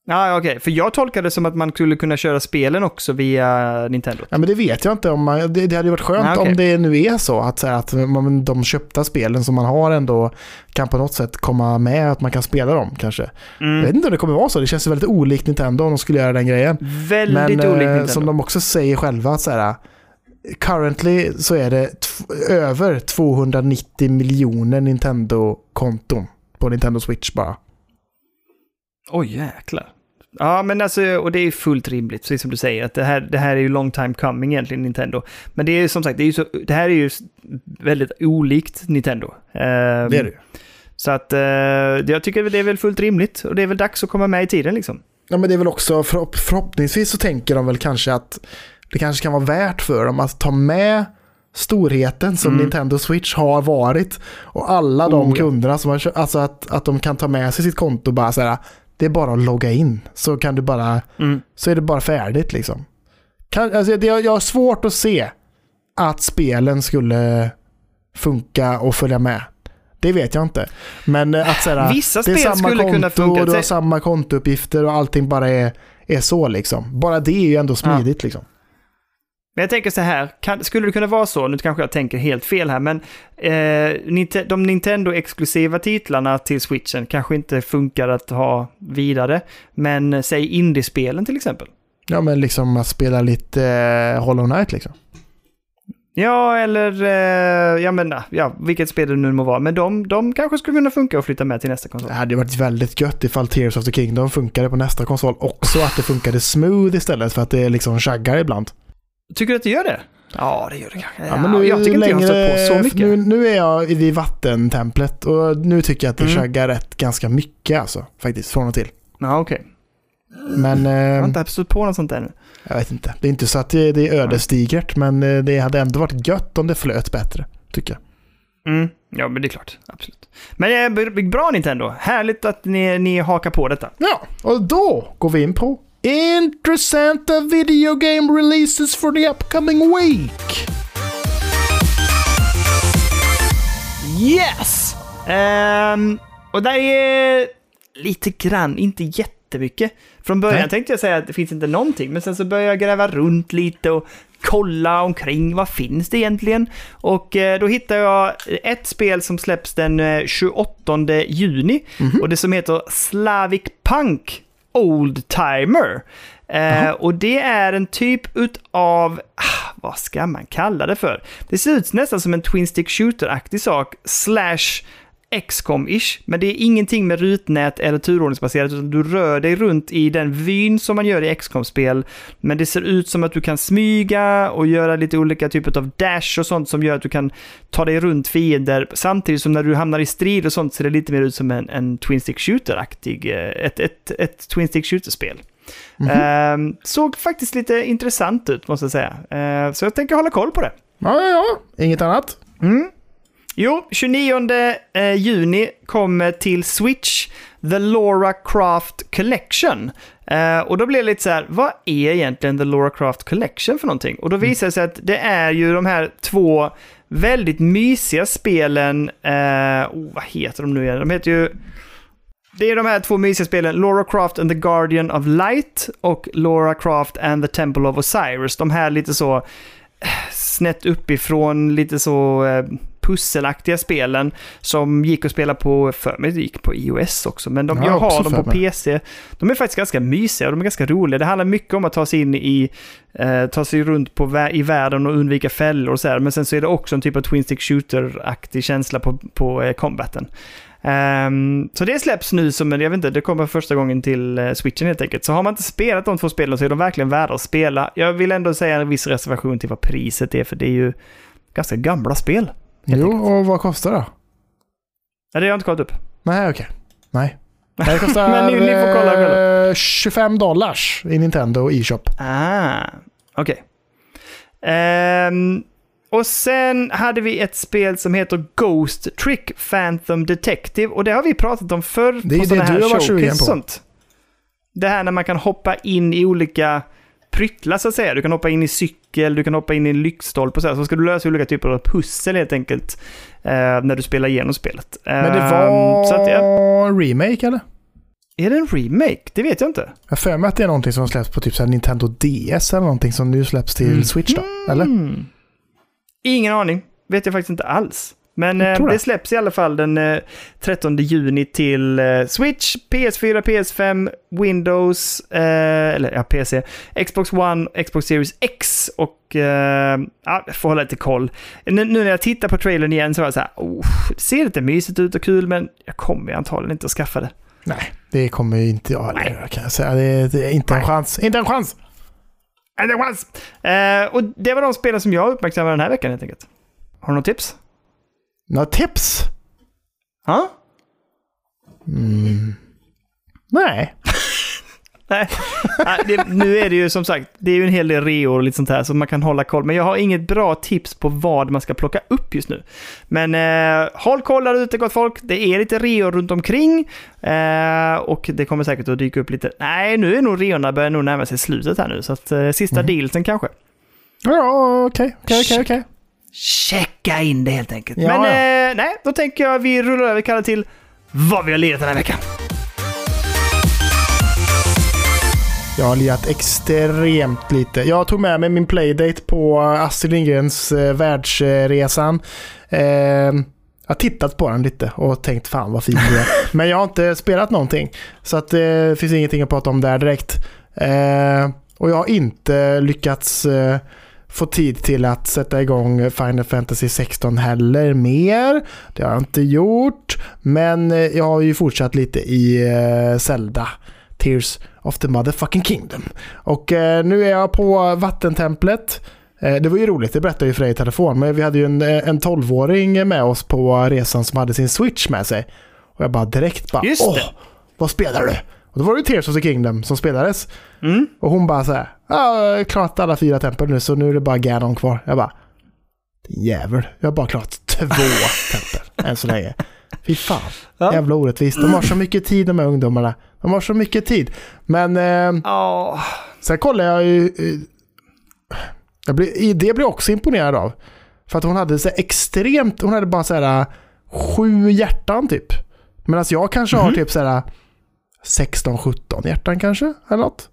Ja, okej, för jag tolkade det som att man skulle kunna köra spelen också via Nintendo. Ja, men det vet jag inte om man, det, det hade ju varit skönt Nej, okej. om det nu är så att, så här, att man, de köpta spelen som man har ändå kan på något sätt komma med, att man kan spela dem kanske. Jag vet Mm. inte om det kommer vara så, det känns väldigt olikt Nintendo om de skulle göra den grejen. Väldigt Men olikt eh, Nintendo. som de också säger själva, att så här, currently så är det över 290 miljoner Nintendo-konton på Nintendo Switch bara. Oj, jäklar. Ja, men alltså, och det är fullt rimligt, precis som du säger, att det här, det här är ju long time coming egentligen, Nintendo. Men det är ju som sagt, det, är ju så, det här är ju väldigt olikt Nintendo. Det är det ju. Så att eh, jag tycker det är väl fullt rimligt, och det är väl dags att komma med i tiden liksom. Ja, men det är väl också förhopp- förhoppningsvis så tänker de väl kanske att det kanske kan vara värt för dem att ta med storheten som Mm. Nintendo Switch har varit och alla de Oh, kunderna som har alltså att, att de kan ta med sig sitt konto och bara så här, det är bara att logga in så kan du bara, Mm. så är det bara färdigt liksom. Kan, alltså, det, jag har svårt att se att spelen skulle funka och följa med. Det vet jag inte. Men att så här, Vissa det är samma skulle konto kunna funka. och du har samma kontouppgifter och allting bara är, är så liksom. Bara det är ju ändå smidigt liksom. Men jag tänker så här, kan, skulle det kunna vara så, nu kanske jag tänker helt fel här, men eh, de Nintendo-exklusiva titlarna till Switchen kanske inte funkar att ha vidare, men säg indiespelen till exempel. Ja men liksom att spela lite eh, Hollow Knight liksom. Ja, eller eh, ja, men, ja, vilket spel det nu må vara. Men de, de kanske skulle kunna funka och flytta med till nästa konsol. Det hade varit väldigt gött ifall Tears of the Kingdom funkade på nästa konsol också. Att det funkade smooth istället för att det liksom chaggar ibland. Tycker du att det gör det? Ja, det gör det kanske. Ja, men nu, jag tycker inte jag har stött på så mycket. Nu, nu är jag vid vattentemplet och nu tycker jag att det mm. chaggar rätt ganska mycket alltså. Faktiskt, från och till. Ja, okej. Okay. Men... Jag har inte stött på något sånt ännu. Jag vet inte. Det är inte så att det, är ödesdigert, men eh, det hade ändå varit gött om det flöt bättre, tycker jag. Mm. Ja, men det är klart. Absolut. Men eh, bra Nintendo. Härligt att ni, ni hakar på detta. Ja, och då går vi in på intressanta video game releases for the upcoming week. Yes! Um, och där är lite grann, inte jättemycket. Från början Nej. tänkte jag säga att det finns inte någonting, men sen så började jag gräva runt lite och kolla omkring, vad finns det egentligen? Och eh, då hittade jag ett spel som släpps den 28 eh, juni mm -hmm. och det som heter Slavic Punk Old Timer. Eh, och det är en typ av, ah, vad ska man kalla det för? Det ser ut nästan som en Twin Stick Shooter-aktig sak, slash XCOM-ish, men det är ingenting med rutnät eller turordningsbaserat, utan du rör dig runt i den vyn som man gör i XCOM-spel. Men det ser ut som att du kan smyga och göra lite olika typer av dash och sånt som gör att du kan ta dig runt fiender. Samtidigt som när du hamnar i strid och sånt ser det lite mer ut som en, en Twin Stick Shooter-aktig, eh, ett, ett, ett Twin Stick Shooter-spel. Mm -hmm. uh, såg faktiskt lite intressant ut, måste jag säga. Uh, så jag tänker hålla koll på det. Ja, ja, ja. Inget annat? Mm. Jo, 29 eh, juni kommer till Switch The Laura Craft Collection. Eh, och då blir det lite så här, vad är egentligen The Laura Craft Collection för någonting? Och då mm. visar det sig att det är ju de här två väldigt mysiga spelen, eh, oh, vad heter de nu igen? De heter ju... Det är de här två mysiga spelen, Laura Craft and the Guardian of Light och Laura Craft and the Temple of Osiris. De här lite så snett uppifrån, lite så pusselaktiga spelen som gick att spela på, för mig gick på iOS också, men de, ja, jag har dem på PC. De är faktiskt ganska mysiga och de är ganska roliga. Det handlar mycket om att ta sig in i, eh, ta sig runt på, i världen och undvika fällor och så här. Men sen så är det också en typ av Twin Stick Shooter-aktig känsla på, på eh, combaten. Um, så det släpps nu som, jag vet inte, det kommer första gången till uh, switchen helt enkelt. Så har man inte spelat de två spelen så är de verkligen värda att spela. Jag vill ändå säga en viss reservation till vad priset är, för det är ju ganska gamla spel. Jo, och vad kostar det? Nej, det har jag inte kollat upp. Nej, okej. Okay. Nej. Det kostar Men ni, ni får kolla själva. 25 dollars i Nintendo e-shop. Ah, okej. Okay. Um, ehm, och sen hade vi ett spel som heter Ghost Trick Phantom Detective. Och det har vi pratat om förr. Det är på det du har varit sugen på. Sånt. Det här när man kan hoppa in i olika pryttlar så att säga. Du kan hoppa in i cykel, du kan hoppa in i en lyktstolpe och så, här. så ska du lösa olika typer av pussel helt enkelt eh, när du spelar igenom spelet. Men det ehm, var så att, ja. en remake eller? Är det en remake? Det vet jag inte. Jag för mig att det är någonting som släpps på typ så Nintendo DS eller någonting som nu släpps till mm. Switch då, eller? Mm. Ingen aning. Vet jag faktiskt inte alls. Men eh, det. släpps i alla fall den eh, 13 juni till eh, Switch, PS4, PS5, Windows, eh, eller ja, PC, Xbox One, Xbox Series X och eh, ja, får hålla lite koll. Nu, nu, när jag tittar på trailern igen så var jag så här, oh, det ser lite mysigt ut och kul men jag kommer antagligen inte att skaffa det. Nej, det kommer ju inte jag heller kan jag säga. Det, det är inte en chans. Inte en chans! Inte en chans! Eh, och det var de spelen som jag uppmärksammade den här veckan helt enkelt. Har du något tips? Några tips? Ja? Mm. Nej. Nej, det, nu är det ju som sagt, det är ju en hel del reor och lite sånt här så man kan hålla koll. Men jag har inget bra tips på vad man ska plocka upp just nu. Men eh, håll koll där ute gott folk. Det är lite reor runt omkring. Eh, och det kommer säkert att dyka upp lite. Nej, nu är nog reorna börjar nog närma sig slutet här nu. Så att eh, sista mm. dealsen kanske. Ja, okej, okej, okej checka in det helt enkelt. Ja, Men ja. Eh, nej, då tänker jag vi rullar över Kalle till vad vi har lirat den här veckan. Jag har lirat extremt lite. Jag tog med mig min playdate på Astrid Lindgrens eh, världsresan. Eh, jag har tittat på den lite och tänkt fan vad fin det är. Men jag har inte spelat någonting. Så att det eh, finns ingenting att prata om där direkt. Eh, och jag har inte lyckats eh, få tid till att sätta igång Final Fantasy 16 heller mer. Det har jag inte gjort. Men eh, jag har ju fortsatt lite i eh, Zelda. Tears of the motherfucking kingdom. Och eh, nu är jag på vattentemplet. Eh, det var ju roligt, det berättade jag ju för dig i telefon. Men vi hade ju en, en 12-åring med oss på resan som hade sin switch med sig. Och jag bara direkt bara Just åh, vad spelar du? Och då var det Tears of the Kingdom som spelades. Mm. Och hon bara så här, ja, jag har klarat alla fyra tempel nu så nu är det bara Ganon kvar. Jag bara, jävel, jag har bara klarat två tempel än så länge. Fy fan, Ja. jävla orättvist. De har så mycket tid de här ungdomarna. De har så mycket tid. Men eh, Ja, sen kollar jag ju, eh, jag blir, det blir jag också imponerad av. För att hon hade så extremt, hon hade bara så här sju hjärtan typ. Medan jag kanske har Mhm. typ så här 16-17 hjärtan kanske, eller något.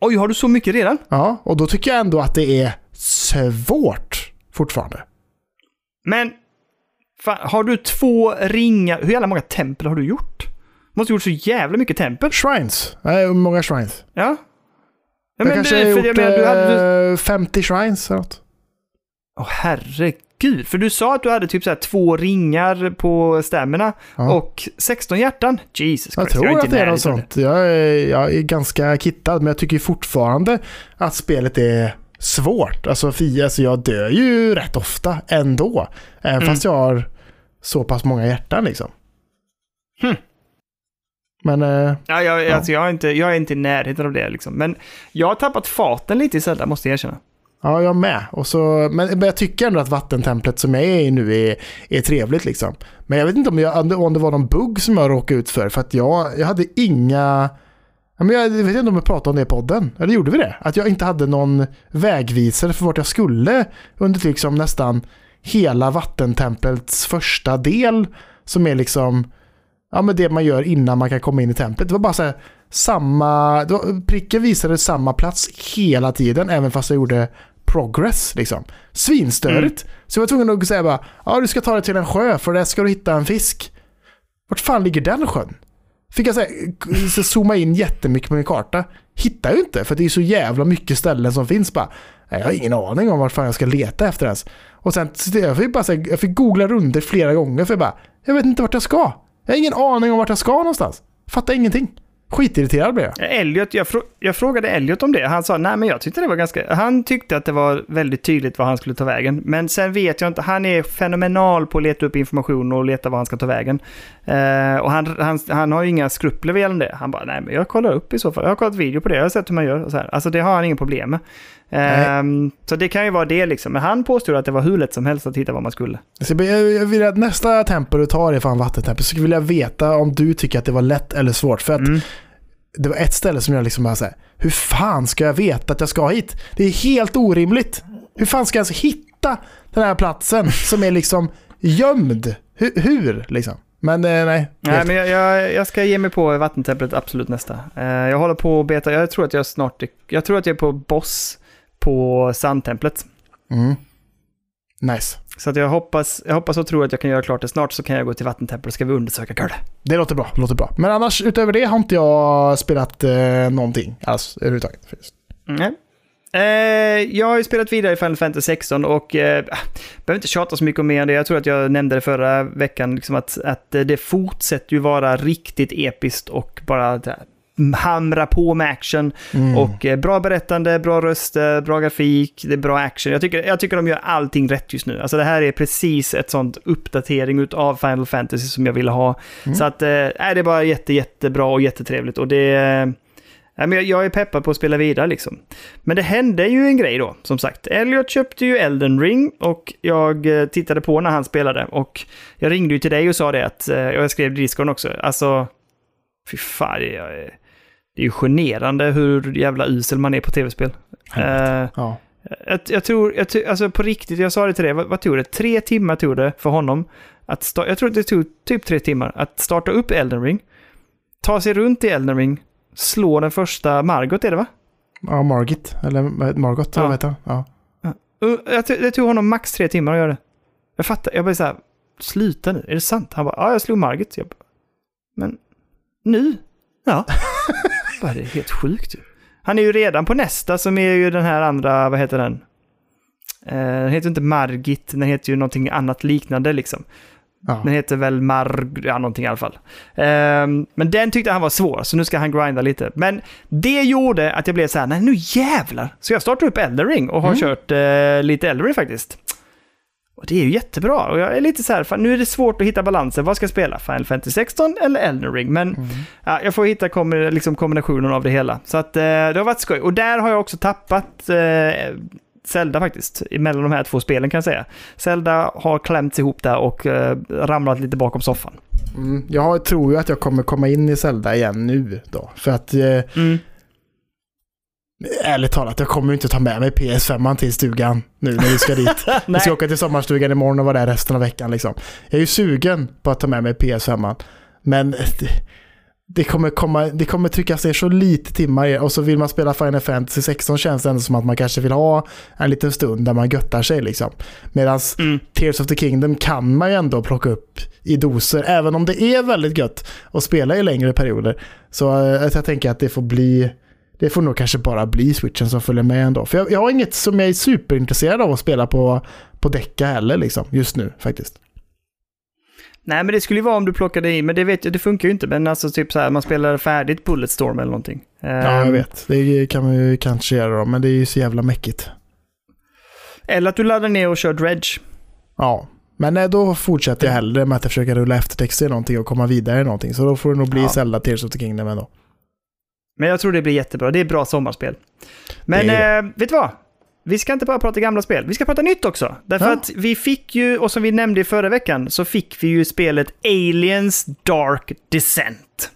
oj, har du så mycket redan? Ja, och då tycker jag ändå att det är svårt fortfarande. Men, fan, har du två ringar? Hur jävla många tempel har du gjort? Du måste ha gjort så jävla mycket tempel. Shrines. Nej, många shrines? Ja. ja Jag men kanske har gjort menar, du hade... du- eh, 50 shrines eller något. Åh herregud, för du sa att du hade typ så här två ringar på stämmorna Ja. och 16 hjärtan. Jesus Jag Christ, tror inte att det är något sånt. Jag är, jag är ganska kittad, men jag tycker fortfarande att spelet är svårt. Alltså, Fia, alltså jag dör ju rätt ofta ändå. Även Mm. fast jag har så pass många hjärtan liksom. Hmm. Men eh, Ja, jag, Ja. Alltså, jag, är inte, jag är inte i närheten av det liksom. Men jag har tappat farten lite i Zelda, måste jag erkänna. Ja, jag med. Och så, men, jag tycker ändå att vattentemplet som jag är i nu är, är trevligt. Liksom. Men jag vet inte om, jag, om det var någon bugg som jag råkade ut för. För att jag, jag hade inga... Ja, men jag vet inte om vi pratade om det i podden. Eller gjorde vi det? Att jag inte hade någon vägvisare för vart jag skulle under liksom nästan hela vattentemplets första del. Som är liksom ja, men det man gör innan man kan komma in i templet. Det var bara så här, samma... Pricken visade samma plats hela tiden, även fast jag gjorde progress. Liksom. Svinstörigt. Så jag var tvungen att säga bara, ja du ska ta dig till en sjö för där ska du hitta en fisk. Vart fan ligger den sjön? Fick jag säga, så zooma in jättemycket på min karta. Hittar ju inte, för det är så jävla mycket ställen som finns bara. Jag har ingen aning om vart fan jag ska leta efter ens. Och sen, jag fick, bara, jag fick googla runt flera gånger för jag bara, jag vet inte vart jag ska. Jag har ingen aning om vart jag ska någonstans. Fattar ingenting. Skitirriterad blev jag. Elliot, jag, frå, jag frågade Elliot om det. Han sa nej men jag tyckte det var ganska... Han tyckte att det var väldigt tydligt var han skulle ta vägen. Men sen vet jag inte. Han är fenomenal på att leta upp information och leta var han ska ta vägen. Eh, och han, han, han har ju inga skrupler gällande det. Han bara nej men jag kollar upp i så fall. Jag har kollat video på det. Jag har sett hur man gör. Och så här. Alltså det har han inga problem med. Eh, så det kan ju vara det liksom. Men han påstod att det var hur lätt som helst att hitta vad man skulle. Jag vill att nästa tempel du tar är fan. Så vill jag veta om du tycker att det var lätt eller svårt. För att Mm. det var ett ställe som jag liksom bara säger, hur fan ska jag veta att jag ska hit? Det är helt orimligt. Hur fan ska jag ens hitta den här platsen som är liksom gömd? Hur, hur liksom? Men eh, nej. Nej, men jag, jag, jag ska ge mig på vattentemplet absolut nästa. Eh, jag håller på att beta, jag tror att jag snart, jag tror att jag är på boss på sandtemplet. Mm. Nice. Så att jag hoppas, jag hoppas och tror att jag kan göra klart det snart så kan jag gå till vattentemplet ska vi undersöka Curle. Det låter bra. Låter bra. Men annars utöver det har inte jag spelat eh, någonting alls överhuvudtaget. Nej. Eh, jag har ju spelat vidare i Final Fantasy 16 och eh, behöver inte tjata så mycket om mer än det. Jag tror att jag nämnde det förra veckan, liksom att, att eh, det fortsätter ju vara riktigt episkt och bara hamra på med action. Mm. Och eh, bra berättande, bra röster, bra grafik, det är bra action. Jag tycker, jag tycker de gör allting rätt just nu. Alltså det här är precis ett sånt uppdatering av Final Fantasy som jag ville ha. Mm. Så att, eh, det är bara jätte, jättebra och jättetrevligt. Och det... Eh, jag, jag är peppad på att spela vidare liksom. Men det hände ju en grej då, som sagt. Elliot köpte ju Elden Ring och jag eh, tittade på när han spelade. Och jag ringde ju till dig och sa det att, eh, jag skrev i Discord också, alltså... Fy fan, det är, det är ju generande hur jävla usel man är på tv-spel. Eh, Ja. jag, jag tror, jag, alltså på riktigt, jag sa det till dig, vad, vad tog det? Tre timmar tog det för honom. Att sta- jag tror att det tog typ tre timmar att starta upp Elden Ring, ta sig runt i Elden Ring, slå den första Margot är det va? ja, Margit. Eller Margot, Ja. vet jag. Ja. Det tog honom max tre timmar att göra det. Jag fattar, jag bara så här, sluta nu, är det sant? Han bara, ja jag slog Margit. Jag bara, men nu? Ja. bara, det är helt sjukt ju. Han är ju redan på nästa som är ju den här andra, vad heter den? Eh, den heter inte Margit, den heter ju någonting annat liknande liksom. Ja. Den heter väl Marg... Ja, någonting i alla fall. Ehm, men den tyckte han var svår, så nu ska han grinda lite. Men det gjorde att jag blev så här, nej nu jävlar! Så jag startade upp Elden Ring och har Mm. kört eh, lite Elden Ring faktiskt. Och det är ju jättebra. Och jag är lite så här, fan, nu är det svårt att hitta balansen. Vad ska jag spela? Final Fantasy 16 eller Elden Ring? Men Mm. ja, jag får hitta kom, liksom kombinationen av det hela. Så att eh, det har varit skoj. Och där har jag också tappat eh, Zelda faktiskt, mellan de här två spelen kan jag säga. Zelda har klämts ihop där och eh, ramlat lite bakom soffan. Mm. Jag tror ju att jag kommer komma in i Zelda igen nu då. För att eh, Mm. Ärligt talat, jag kommer ju inte ta med mig PS5 till stugan nu när vi ska dit. Vi ska åka till sommarstugan imorgon och vara där resten av veckan liksom. Jag är ju sugen på att ta med mig PS5. Men det, det, kommer komma, det kommer tryckas ner så lite timmar och så vill man spela Final Fantasy 16 känns det ändå som att man kanske vill ha en liten stund där man göttar sig liksom. Medan Mm. Tears of the Kingdom kan man ju ändå plocka upp i doser, även om det är väldigt gött att spela i längre perioder. Så eh, jag tänker att det får bli, det får nog kanske bara bli switchen som följer med ändå. För jag, jag har inget som jag är superintresserad av att spela på, på decka heller liksom, just nu faktiskt. Nej, men det skulle ju vara om du plockade i, men det vet jag, det funkar ju inte. Men alltså typ så här, man spelar färdigt Bulletstorm eller någonting. Ja, jag Ehm, vet. Det kan man ju kanske göra då, men det är ju så jävla mäckigt. Eller att du laddar ner och kör Dredge. Ja, men eh, då fortsätter jag hellre med att jag försöker rulla eftertexter i någonting och komma vidare i någonting. Så då får det nog bli Ja. Zelda Tears of the Kingdom ändå. Men jag tror det blir jättebra. Det är bra sommarspel. Men Det eh, vet du vad? Vi ska inte bara prata gamla spel, vi ska prata nytt också. Därför Ja. att vi fick ju, och som vi nämnde i förra veckan, så fick vi ju spelet Aliens Dark Descent.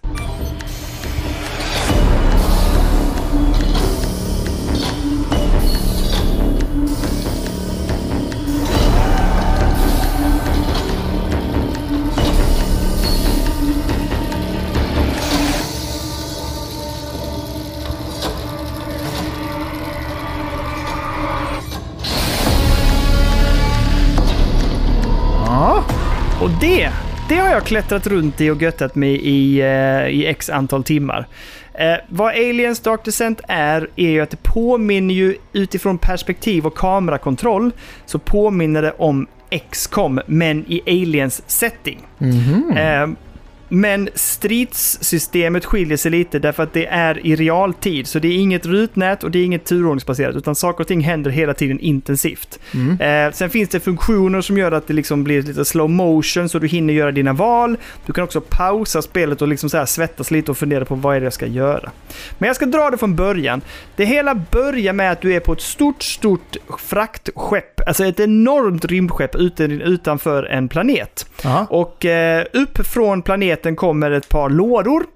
Och det, det har jag klättrat runt i och göttat mig i, eh, i x antal timmar. Eh, vad Aliens Dark Descent är, är ju att det påminner ju utifrån perspektiv och kamerakontroll, så påminner det om XCOM, men i Aliens setting. mhm. Eh, men stridssystemet skiljer sig lite därför att det är i realtid. Så det är inget rutnät och det är inget turordningsbaserat utan saker och ting händer hela tiden intensivt. Mm. Eh, sen finns det funktioner som gör att det liksom blir lite slow motion så du hinner göra dina val. Du kan också pausa spelet och liksom så svettas lite och fundera på vad är det jag ska göra. Men jag ska dra det från början. Det hela börjar med att du är på ett stort, stort fraktskepp. Alltså ett enormt rymdskepp utanför en planet. Ja. Och eh, upp från planeten kommer ett par lådor.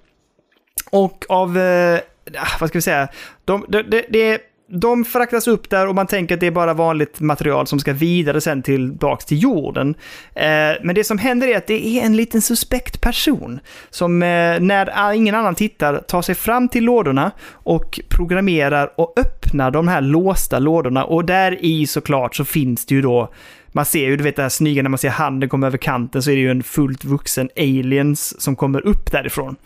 Och av, eh, ah, vad ska vi säga, de, de, de, de, de fraktas upp där och man tänker att det är bara vanligt material som ska vidare sen tillbaks till jorden. Eh, men det som händer är att det är en liten suspekt person som eh, när ingen annan tittar tar sig fram till lådorna och programmerar och öppnar de här låsta lådorna och där i såklart så finns det ju då man ser ju, du vet det här snygga när man ser handen komma över kanten så är det ju en fullt vuxen aliens som kommer upp därifrån.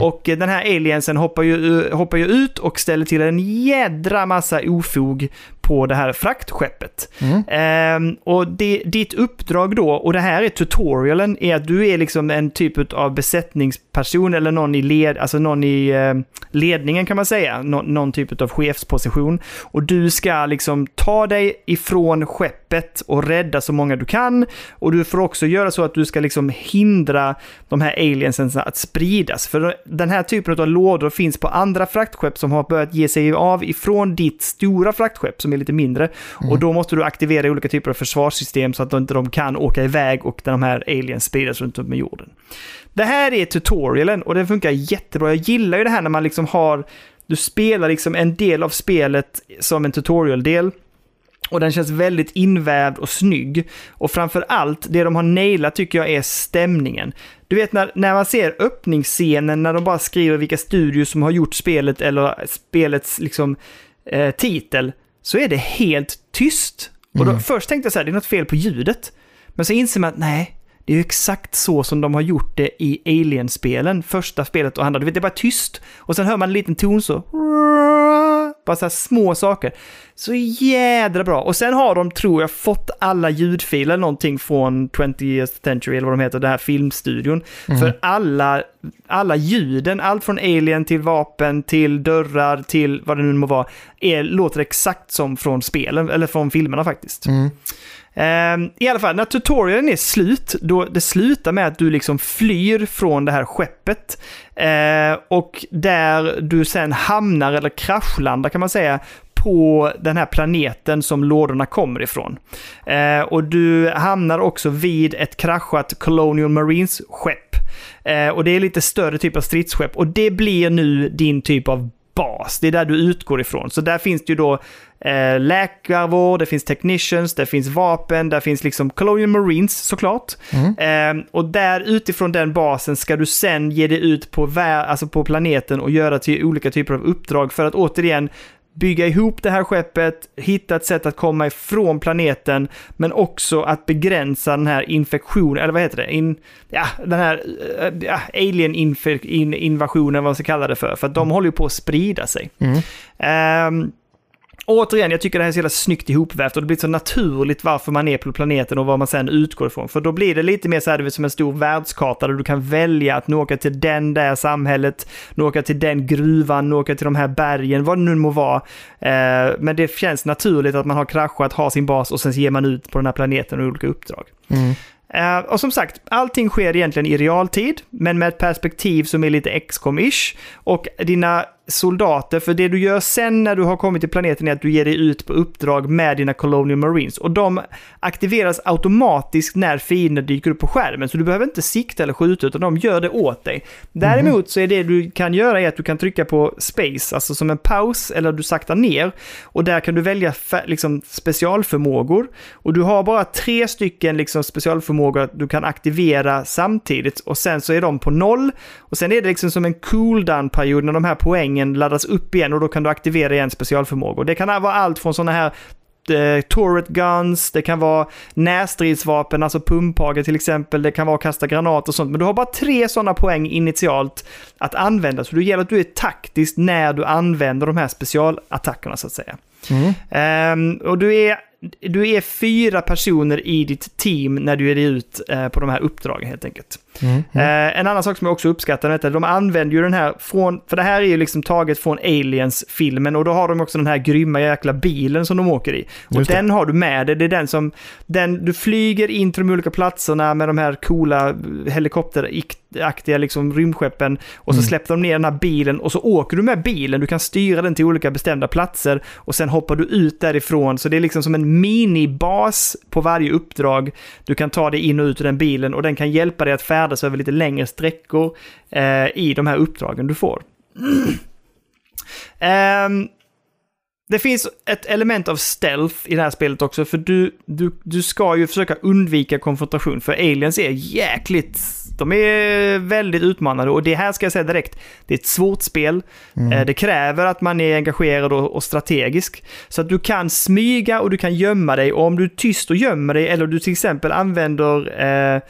Och eh, den här aliensen hoppar ju, eh, hoppar ju ut och ställer till en jädra massa ofog på det här fraktskeppet. Mm. Ehm, och det, ditt uppdrag då, och det här är tutorialen, är att du är liksom en typ av besättningsperson eller någon i, led, alltså någon i eh, ledningen kan man säga, Nå, någon typ av chefsposition. Och du ska liksom ta dig ifrån skeppet och rädda så många du kan. Och du får också göra så att du ska liksom hindra de här aliensen att spridas. För den här typen av lådor finns på andra fraktskepp som har börjat ge sig av ifrån ditt stora fraktskepp som är lite mindre. Och då måste du aktivera olika typer av försvarssystem så att de inte de kan åka iväg och de här aliens spridas runt om i jorden. Det här är tutorialen och den funkar jättebra. Jag gillar ju det här när man liksom har, du spelar liksom en del av spelet som en tutorial-del. Och den känns väldigt invävd och snygg. Och framför allt, det de har nailat tycker jag är stämningen. Du vet när, när man ser öppningsscenen när de bara skriver vilka studios som har gjort spelet eller spelets liksom eh, titel, så är det helt tyst. Och då, först tänkte jag så här, det är något fel på ljudet. Men så inser man att nej, det är ju exakt så som de har gjort det i Alien-spelen. Första spelet och andra. Du vet, det är bara tyst. Och sen hör man en liten ton så. Bara så här små saker. Så jädra bra. Och sen har de, tror jag, fått alla ljudfiler någonting från 20th Century, eller vad de heter, den här filmstudion. För alla, alla ljuden, allt från Alien till vapen, till dörrar, till vad det nu må vara, är, låter exakt som från spelen, eller från filmerna faktiskt. Ehm, Ehm, I alla fall, när tutorialen är slut, då det slutar med att du liksom flyr från det här skeppet. Ehm, och där du sen hamnar, eller kraschlandar kan man säga, på den här planeten som lådorna kommer ifrån. Eh, och du hamnar också vid ett kraschat Colonial Marines-skepp. Eh, och det är lite större typ av stridsskepp. Och det blir nu din typ av bas. Det är där du utgår ifrån. Så där finns det ju då eh, läkarvård, det finns technicians, det finns vapen, där finns liksom Colonial Marines såklart. Eh, och där utifrån den basen ska du sen ge dig ut på, alltså på planeten och göra till olika typer av uppdrag för att återigen bygga ihop det här skeppet, hitta ett sätt att komma ifrån planeten, men också att begränsa den här infektionen, eller vad heter det? In, ja, den här eh, ja, alien-invasionen, vad man ska kalla det för, för att de håller ju på att sprida sig. Ehm, Återigen, jag tycker det här är så jävla snyggt ihopvävt och det blir så naturligt varför man är på planeten och vad man sen utgår ifrån. För då blir det lite mer så här, vet, som en stor världskarta där du kan välja att nu åka till den där samhället, nu åka till den gruvan, nu åka till de här bergen, vad det nu må vara. Eh, men det känns naturligt att man har kraschat, har sin bas och sen ger man ut på den här planeten och olika uppdrag. Eh, och som sagt, allting sker egentligen i realtid, men med ett perspektiv som är lite XCOM-ish. Och dina soldater, för det du gör sen när du har kommit till planeten är att du ger dig ut på uppdrag med dina Colonial Marines. Och de aktiveras automatiskt när fiender dyker upp på skärmen, så du behöver inte sikta eller skjuta, utan de gör det åt dig. Däremot så är det du kan göra är att du kan trycka på space, alltså som en paus, eller du saktar ner. Och där kan du välja liksom specialförmågor. Och du har bara tre stycken liksom specialförmågor att du kan aktivera samtidigt. Och sen så är de på noll. Och sen är det liksom som en cooldown-period när de här poängen laddas upp igen och då kan du aktivera igen specialförmågor. Det kan vara allt från sådana här eh, turret guns, det kan vara närstridsvapen, alltså pumphager till exempel, det kan vara att kasta granat och sånt. Men du har bara tre sådana poäng initialt att använda, så det gäller att du är taktisk när du använder de här specialattackerna så att säga. Ehm, och du är, du är fyra personer i ditt team när du ger dig ut eh, på de här uppdragen helt enkelt. Eh, en annan sak som jag också uppskattar är att de använder ju den här från, för det här är ju liksom taget från Aliens-filmen och då har de också den här grymma jäkla bilen som de åker i. Och den har du med dig, det är den som, den, du flyger in till de olika platserna med de här coola helikopteraktiga liksom rymdskeppen och så släpper de ner den här bilen och så åker du med bilen, du kan styra den till olika bestämda platser och sen hoppar du ut därifrån. Så det är liksom som en minibas på varje uppdrag. Du kan ta dig in och ut ur den bilen och den kan hjälpa dig att färdas över lite längre sträckor eh, i de här uppdragen du får. Ehm, det finns ett element av stealth i det här spelet också, för du, du, du ska ju försöka undvika konfrontation, för aliens är jäkligt... De är väldigt utmanande och det här ska jag säga direkt, det är ett svårt spel. Eh, Det kräver att man är engagerad och, och strategisk. Så att du kan smyga och du kan gömma dig och om du är tyst och gömmer dig eller du till exempel använder eh,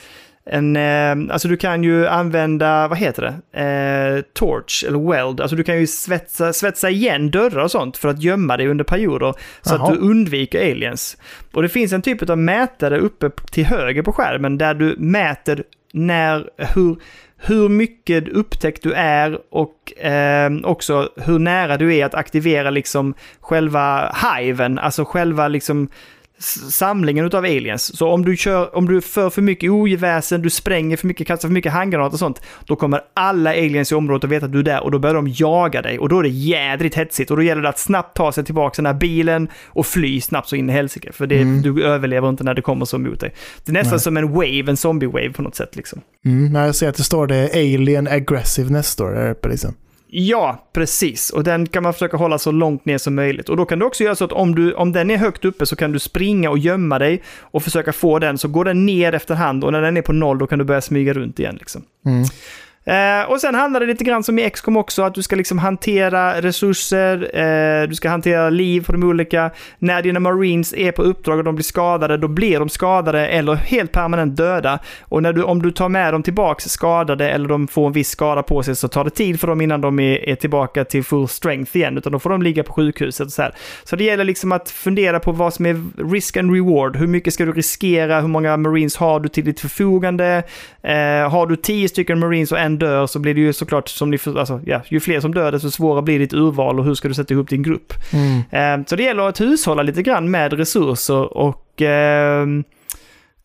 en, eh, alltså du kan ju använda, vad heter det, eh, torch eller weld. Alltså du kan ju svetsa, svetsa igen dörrar och sånt för att gömma dig under perioder så Jaha. att du undviker aliens. Och det finns en typ av mätare uppe till höger på skärmen där du mäter när, hur, hur mycket upptäckt du är och eh, också hur nära du är att aktivera liksom själva hiven, alltså själva liksom samlingen utav aliens. Så om du, kör, om du för för mycket oväsen, du spränger för mycket, kastar för mycket handgranater och sånt, då kommer alla aliens i området att veta att du är där och då börjar de jaga dig och då är det jädrigt hetsigt och då gäller det att snabbt ta sig tillbaka till den här bilen och fly snabbt så in i helsike. För det, du överlever inte när det kommer så mot dig. Det är nästan Nej. som en wave, en zombie-wave på något sätt liksom. Mm, jag ser att det står det Alien Aggressiveness står det uppe liksom. Ja, precis. Och den kan man försöka hålla så långt ner som möjligt. Och då kan du också göra så att om, du, om den är högt uppe så kan du springa och gömma dig och försöka få den. Så går den ner efterhand och när den är på noll då kan du börja smyga runt igen. Liksom. Mm. Eh, och sen handlar det lite grann som i XCOM också, att du ska liksom hantera resurser, eh, du ska hantera liv på de olika. När dina marines är på uppdrag och de blir skadade, då blir de skadade eller helt permanent döda. Och när du, om du tar med dem tillbaks skadade eller de får en viss skada på sig så tar det tid för dem innan de är, är tillbaka till full strength igen, utan då får de ligga på sjukhuset och så här. Så det gäller liksom att fundera på vad som är risk and reward. Hur mycket ska du riskera? Hur många marines har du till ditt förfogande? Eh, har du tio stycken marines och en dör så blir det ju såklart som ni alltså, ja, ju fler som dör desto svårare blir ditt urval och hur ska du sätta ihop din grupp. Mm. Eh, så det gäller att hushålla lite grann med resurser och eh,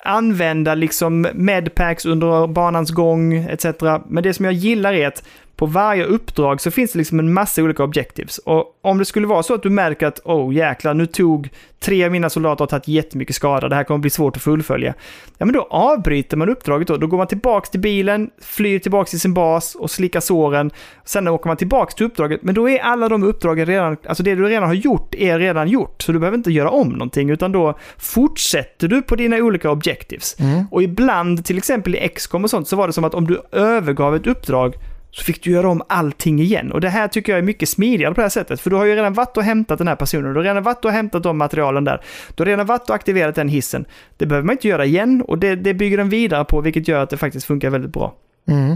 använda liksom medpacks under banans gång etc. Men det som jag gillar är att på varje uppdrag så finns det liksom en massa olika objectives. Och om det skulle vara så att du märker att oh jäklar, nu tog tre av mina soldater och tagit jättemycket skada, det här kommer bli svårt att fullfölja. Ja, men då avbryter man uppdraget då. Då går man tillbaks till bilen, flyr tillbaks till sin bas och slickar såren. Sen åker man tillbaks till uppdraget, men då är alla de uppdragen redan, alltså det du redan har gjort är redan gjort. Så du behöver inte göra om någonting, utan då fortsätter du på dina olika objectives. Mm. Och ibland, till exempel i XCOM och sånt, så var det som att om du övergav ett uppdrag så fick du göra om allting igen. Och det här tycker jag är mycket smidigare på det här sättet, för du har ju redan varit och hämtat den här personen, du har redan varit och hämtat de materialen där, du har redan varit och aktiverat den hissen. Det behöver man inte göra igen och det, det bygger den vidare på, vilket gör att det faktiskt funkar väldigt bra. Mm.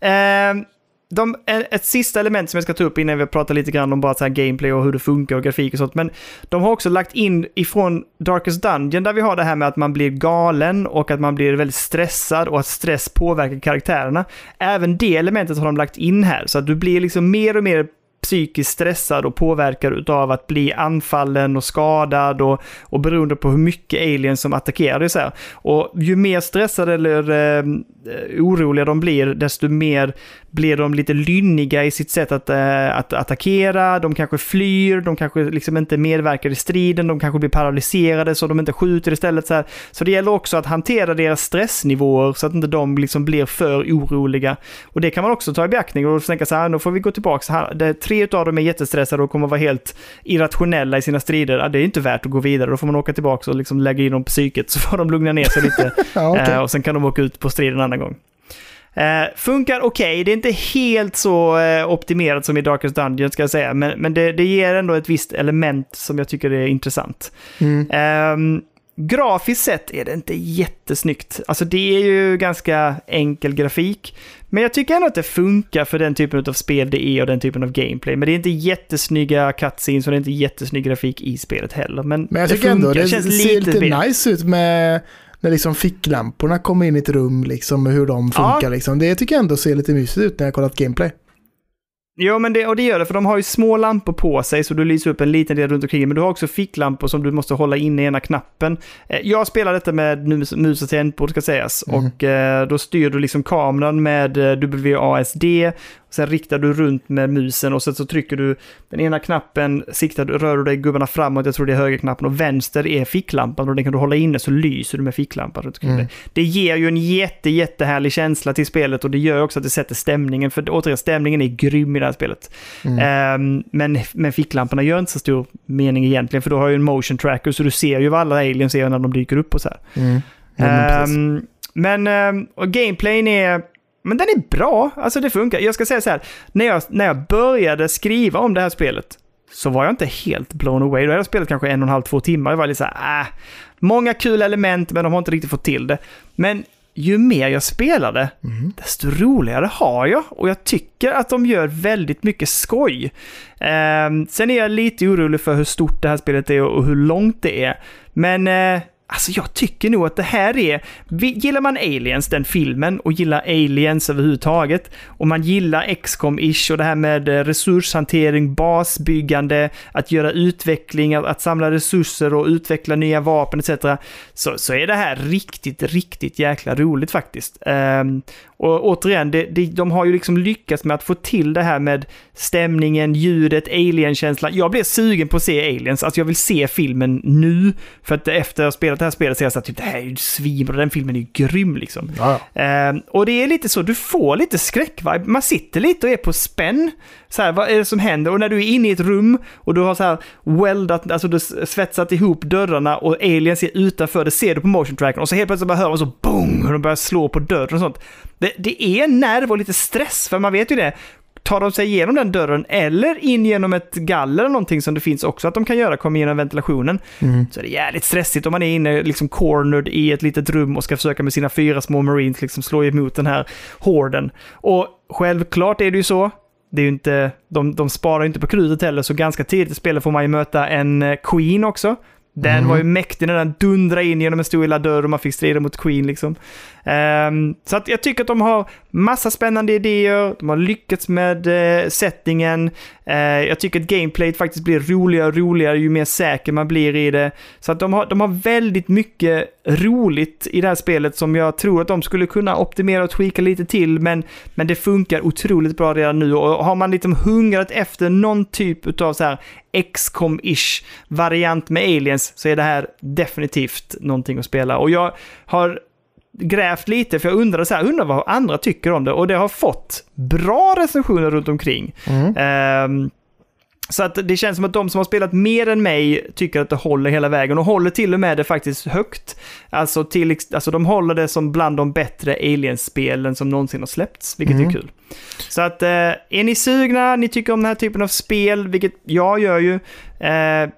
Eh, de, ett sista element som jag ska ta upp innan vi pratar lite grann om bara så här gameplay och hur det funkar och grafik och sånt. Men de har också lagt in ifrån Darkest Dungeon där vi har det här med att man blir galen och att man blir väldigt stressad och att stress påverkar karaktärerna. Även det elementet har de lagt in här så att du blir liksom mer och mer psykiskt stressad och påverkad av att bli anfallen och skadad och, och beroende på hur mycket aliens som attackerar dig. Så här. Och ju mer stressade eller eh, oroliga de blir, desto mer blir de lite lynniga i sitt sätt att, äh, att attackera, de kanske flyr, de kanske liksom inte medverkar i striden, de kanske blir paralyserade så de inte skjuter istället. Så, här. så det gäller också att hantera deras stressnivåer så att inte de liksom blir för oroliga. Och det kan man också ta i beaktning och tänka så här, nu får vi gå tillbaka. Här, det, tre av dem är jättestressade och kommer vara helt irrationella i sina strider. Ja, det är inte värt att gå vidare, då får man åka tillbaka och liksom lägga in dem på psyket så får de lugna ner sig lite. ja, okay. äh, och sen kan de åka ut på strid en annan gång. Eh, funkar okej, okay. det är inte helt så eh, optimerat som i Darkest Dungeon ska jag säga, men, men det, det ger ändå ett visst element som jag tycker är intressant. Mm. Eh, grafiskt sett är det inte jättesnyggt. Alltså det är ju ganska enkel grafik. Men jag tycker ändå att det funkar för den typen av spel det är och den typen av gameplay. Men det är inte jättesnygga cutscenes och det är inte jättesnygg grafik i spelet heller. Men, men jag det tycker funkar. ändå det, det känns ser lite, lite nice ut med när liksom ficklamporna kommer in i ett rum, liksom, hur de funkar. Ja. Liksom. Det tycker jag ändå ser lite mysigt ut när jag kollat gameplay. Jo, men det, och det gör det, för de har ju små lampor på sig, så du lyser upp en liten del runt omkring. Men du har också ficklampor som du måste hålla inne i ena knappen. Eh, Jag spelar detta med mus, mus och tangentbord, ska sägas. Mm. Och eh, då styr du liksom kameran med eh, WASD. Sen riktar du runt med musen och sen så trycker du den ena knappen, siktar du, rör du dig gubbarna framåt, jag tror det är högerknappen, och vänster är ficklampan och den kan du hålla inne så lyser du med ficklampan runt omkring Mm. dig. Det ger ju en jätte, jättehärlig känsla till spelet och det gör också att det sätter stämningen, för återigen, stämningen är grym i det här spelet. Mm. Ehm, men, men ficklamporna gör inte så stor mening egentligen, för du har ju en motion tracker så du ser ju vad alla aliens är när de dyker upp och så här. Mm. Ja, men ehm, och gameplayen är... Men den är bra, alltså det funkar. Jag ska säga så här, när jag, när jag började skriva om det här spelet så var jag inte helt blown away. Då hade jag spelat kanske en och en halv, två timmar. Jag var lite så här, äh, många kul element men de har inte riktigt fått till det. Men ju mer jag spelade, Mm. desto roligare har jag. Och jag tycker att de gör väldigt mycket skoj. Ehm, sen är jag lite orolig för hur stort det här spelet är och hur långt det är. Men eh, alltså jag tycker nog att det här är... Gillar man Aliens, den filmen, och gillar Aliens överhuvudtaget, och man gillar XCOM-ish och det här med eh, resurshantering, basbyggande, att göra utveckling, att, att samla resurser och utveckla nya vapen etc. Så, så är det här riktigt, riktigt jäkla roligt faktiskt. Um, och återigen, det, det, de har ju liksom lyckats med att få till det här med stämningen, ljudet, alien-känslan. Jag blev sugen på att se aliens, alltså jag vill se filmen nu. För att efter att ha spelat det här spelet är jag så här, typ, det här är ju svinbra, den filmen är ju grym liksom. Eh, och det är lite så, du får lite skräckvibe. Man sitter lite och är på spänn. Så här, vad är det som händer? Och när du är inne i ett rum och du har så här weldat, alltså du svetsat ihop dörrarna och aliens är utanför, det ser du på motion tracken och så helt plötsligt bara hör man så boom och de börjar slå på dörren och sånt. Det, det är nerv och lite stress, för man vet ju det. Tar de sig igenom den dörren eller in genom ett galler eller någonting som det finns också att de kan göra, komma igenom ventilationen, Mm. så är det jävligt stressigt om man är inne liksom cornered i ett litet rum och ska försöka med sina fyra små marines liksom slå emot den här horden. Och självklart är det ju så. Det är inte, de, de sparar inte på krutet heller, så ganska tidigt i spelet får man ju möta en eh, Queen också. Den Mhm. var ju mäktig när den dundrade in genom en stor lilla dörr och man fick strida mot Queen liksom. Ehm, så att jag tycker att de har massa spännande idéer, de har lyckats med eh, settingen. Ehm, jag tycker att gameplayet faktiskt blir roligare och roligare ju mer säker man blir i det. Så att de har, de har väldigt mycket roligt i det här spelet som jag tror att de skulle kunna optimera och tweaka lite till, men, men det funkar otroligt bra redan nu. Och har man liksom hungrat efter någon typ av så här XCOM-ish variant med aliens så är det här definitivt någonting att spela. Och jag har grävt lite, för jag undrade så här, undrar vad andra tycker om det. Och det har fått bra recensioner runt omkring. Mm. Ehm, så att det känns som att de som har spelat mer än mig tycker att det håller hela vägen och håller till och med det faktiskt högt. Alltså, till, alltså de håller det som bland de bättre Aliens-spelen som någonsin har släppts, vilket Mm. är kul. Så att eh, är ni sugna, ni tycker om den här typen av spel, vilket jag gör ju, eh,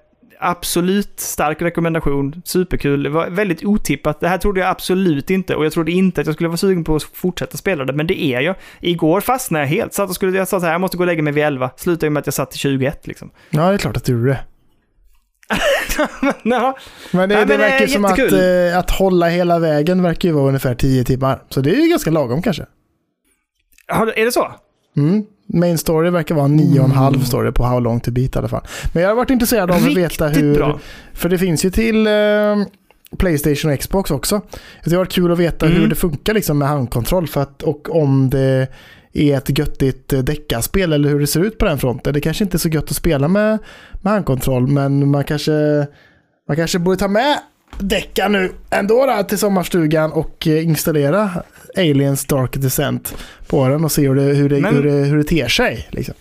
absolut stark rekommendation, superkul, det var väldigt otippat. Det här trodde jag absolut inte och jag trodde inte att jag skulle vara sugen på att fortsätta spela det, men det är jag. Igår fastnade jag helt, satt och skulle, jag sa så här, jag måste gå och lägga mig vid 11, slutade med att jag satt till 21 liksom. ja, det är klart att du gjorde det. Ja, Men det, Ja, det verkar som att, eh, att hålla hela vägen verkar ju vara ungefär 10 timmar. Så det är ju ganska lagom kanske. har- är det så? Mm. Main story verkar vara 9,5 står det på How long to beat i alla fall. Men jag har varit intresserad av att veta Riktigt hur... bra. För det finns ju till eh, Playstation och Xbox också. Så det har varit kul att veta Mm. hur det funkar liksom med handkontroll för att, och om det är ett göttigt eh, deckarspel eller hur det ser ut på den fronten. Det kanske inte är så gött att spela med, med handkontroll men man kanske, man kanske borde ta med däckar nu ändå då, till sommarstugan och eh, installera Aliens Dark Descent på den och se hur det, hur det, Men- hur det, hur det ter sig. Liksom.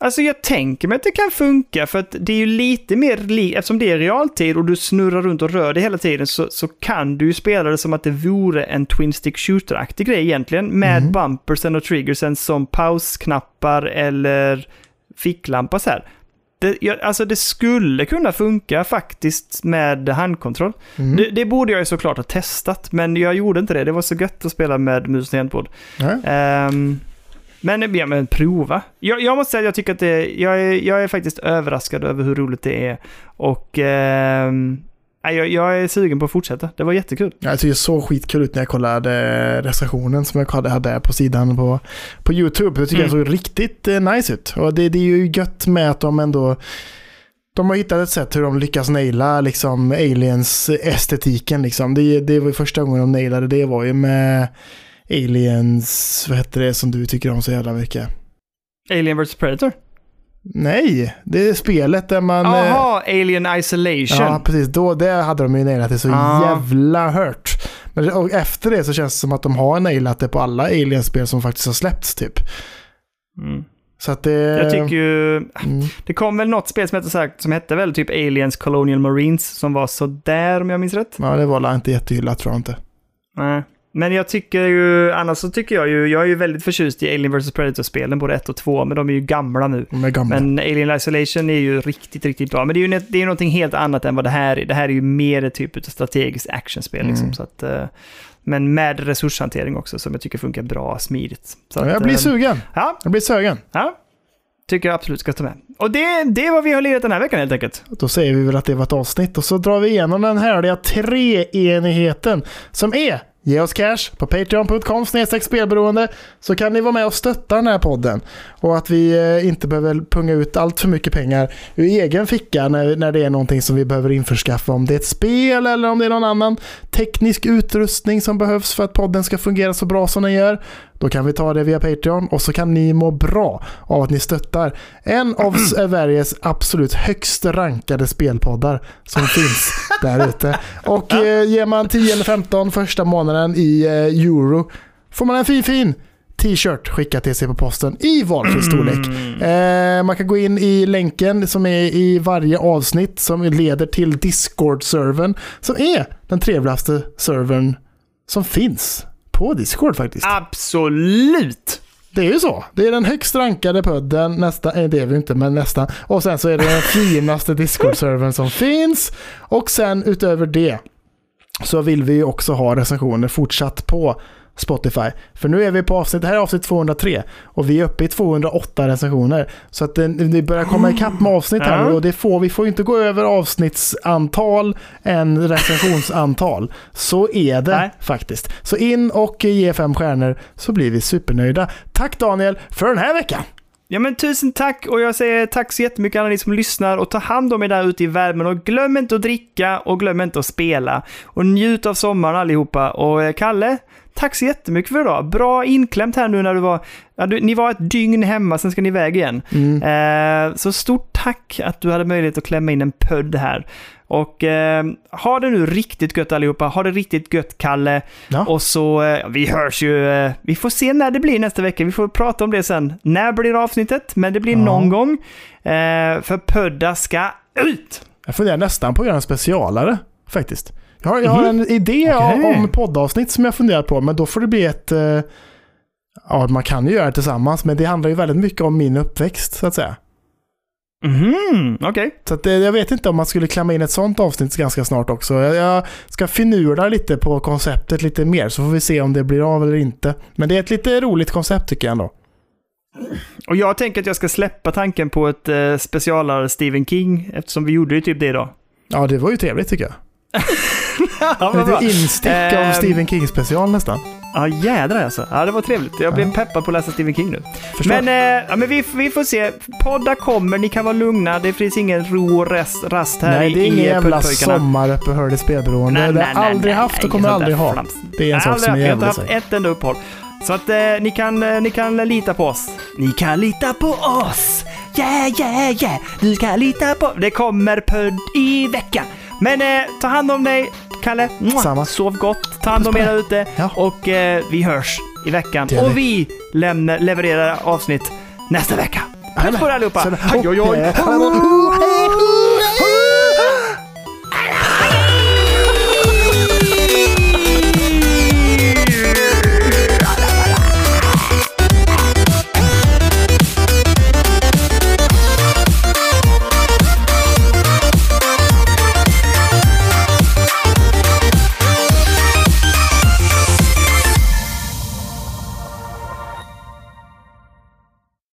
Alltså jag tänker mig att det kan funka för att det är ju lite mer likt, eftersom det är realtid och du snurrar runt och rör dig hela tiden så, så kan du ju spela det som att det vore en Twin Stick Shooter-aktig grej egentligen med Mhm. bumpersen och triggersen som pausknappar eller ficklampa så här. Det, jag, alltså det skulle kunna funka faktiskt med handkontroll. Mm. Det, det borde jag ju såklart ha testat, men jag gjorde inte det. Det var så gött att spela med mus och tangentbord. Ja. Ehm, men, ja, men prova. Jag, jag måste säga att jag tycker att det, jag är, jag är faktiskt överraskad över hur roligt det är. Och nej, jag, jag är sugen på att fortsätta. Det var jättekul. Tycker det såg skitkul ut när jag kollade recensionen som jag hade- på sidan på, på YouTube. Jag tycker Mm. det såg riktigt eh, nice ut. Och det, det är ju gött med att de ändå de har hittat ett sätt hur de lyckas naila liksom aliens-estetiken. Liksom. Det, det var första gången de nailade det var ju med aliens, vad heter det som du tycker om så jävla mycket? Alien vs Predator. Nej, det är spelet där man... eh, Jaha, Alien Isolation. Ja, precis. Då, det hade de ju nailat det så Ah. jävla hört. Men och efter det så känns det som att de har nailat det på alla Alien-spel som faktiskt har släppts typ. Mm. Så att det... Jag tycker ju... Mm. Det kom väl något spel som hette, här, som hette väl typ Aliens Colonial Marines som var så där om jag minns rätt. Ja, det var inte jättehyllat tror jag inte. Nej. Men jag tycker ju, annars så tycker jag ju, jag är ju väldigt förtjust i Alien vs Predator-spelen, både ett och två, men de är ju gamla nu. De är gamla. Men Alien Isolation är ju riktigt, riktigt bra. Men det är ju det är någonting helt annat än vad det här är. Det här är ju mer ett typ av strategiskt actionspel. Liksom, Mm. så att, eh, men med resurshantering också, som jag tycker funkar bra, smidigt. Så Ja, att, jag blir eh, sugen. Ja, Jag blir sugen. ja. Tycker jag absolut ska ta med. Och det, det är vad vi har lirat den här veckan helt enkelt. Då säger vi väl att det var ett avsnitt och så drar vi igenom den härliga treenigheten som är Ge oss cash på patreon.com spelberoende så kan ni vara med och stötta den här podden. Och att vi eh, inte behöver punga ut allt för mycket pengar ur egen ficka när, när det är någonting som vi behöver införskaffa. Om det är ett spel eller om det är någon annan teknisk utrustning som behövs för att podden ska fungera så bra som den gör. Då kan vi ta det via Patreon och så kan ni må bra av att ni stöttar en av Sveriges absolut högst rankade spelpoddar som finns där ute. Och eh, ger man 10 eller 15 första månaden i eh, euro får man en fin fin t-shirt skickat till sig på posten i valfri storlek. Eh, man kan gå in i länken som är i varje avsnitt som leder till Discord-servern som är den trevligaste servern som finns på Discord faktiskt. Absolut! Det är ju så. Det är den högst rankade podden, nästan, nej det är vi inte, men nästan. Och sen så är det den finaste Discord-servern som finns. Och sen utöver det så vill vi ju också ha recensioner fortsatt på Spotify. För nu är vi på avsnitt, det här är avsnitt 203 och vi är uppe i 208 recensioner. Så att det, det börjar komma ikapp med avsnitt här nu och det får, vi får inte gå över avsnittsantal än recensionsantal. Så är det Nej. faktiskt. Så in och ge fem stjärnor så blir vi supernöjda. Tack Daniel för den här veckan! Ja men tusen tack och jag säger tack så jättemycket alla ni som lyssnar och ta hand om er där ute i värmen och glöm inte att dricka och glöm inte att spela. Och njut av sommaren allihopa och eh, Kalle, tack så jättemycket för idag. Bra inklämt här nu när du var, ja, du, ni var ett dygn hemma, sen ska ni iväg igen. Eh, så stort tack att du hade möjlighet att klämma in en pödd här. Och eh, ha det nu riktigt gött allihopa, ha det riktigt gött Kalle. Ja. Och så, eh, vi hörs ju, eh, vi får se när det blir nästa vecka, vi får prata om det sen. När blir avsnittet? Men det blir Ja. någon gång. Eh, för Pödda ska ut! Jag funderar nästan på att göra en specialare faktiskt. Jag har, jag har en idé Mhm. Okej. om poddavsnitt som jag funderat på, men då får det bli ett... eh, Ja, man kan ju göra det tillsammans, men det handlar ju väldigt mycket om min uppväxt, så att säga. Mhm, okej. Så att, eh, jag vet inte om man skulle klämma in ett sånt avsnitt ganska snart också. Jag, jag ska finura lite på konceptet lite mer, så får vi se om det blir av eller inte. Men det är ett lite roligt koncept tycker jag ändå. Och jag tänker att jag ska släppa tanken på ett eh, specialare Stephen King, eftersom vi gjorde ju typ det idag. Ja, det var ju trevligt tycker jag. Ja, Lite instick av Ehm. Stephen King special nästan. Ja, jädrar alltså. Ja, det var trevligt. Jag blev Ja. peppad på att läsa Stephen King nu. Förstår. Men, eh, ja, men vi, vi får se. Poddar kommer, ni kan vara lugna. Det finns ingen ro och rest, rast här Nej, det är i, ingen i jävla Puddpojkarna. sommaruppehåll i spelberoende. Det har jag aldrig haft och kommer aldrig ha. flams. Det är en Nej, sak som är haft. Vi har inte jävligt haft ett enda uppehåll. Så att eh, ni, kan, eh, ni kan eh, lita på oss. Ni kan lita på oss! Yeah, yeah, yeah! Du kan lita på... Det kommer pudd i veckan. Men eh, ta hand om dig, Kalle. Mwah. Samma. Sov gott. Ta hand om er ute. Ja. Och eh, vi hörs i veckan. Och vi lämnar, levererar avsnitt nästa vecka. Puss på er allihopa! Oj, oj. Hej,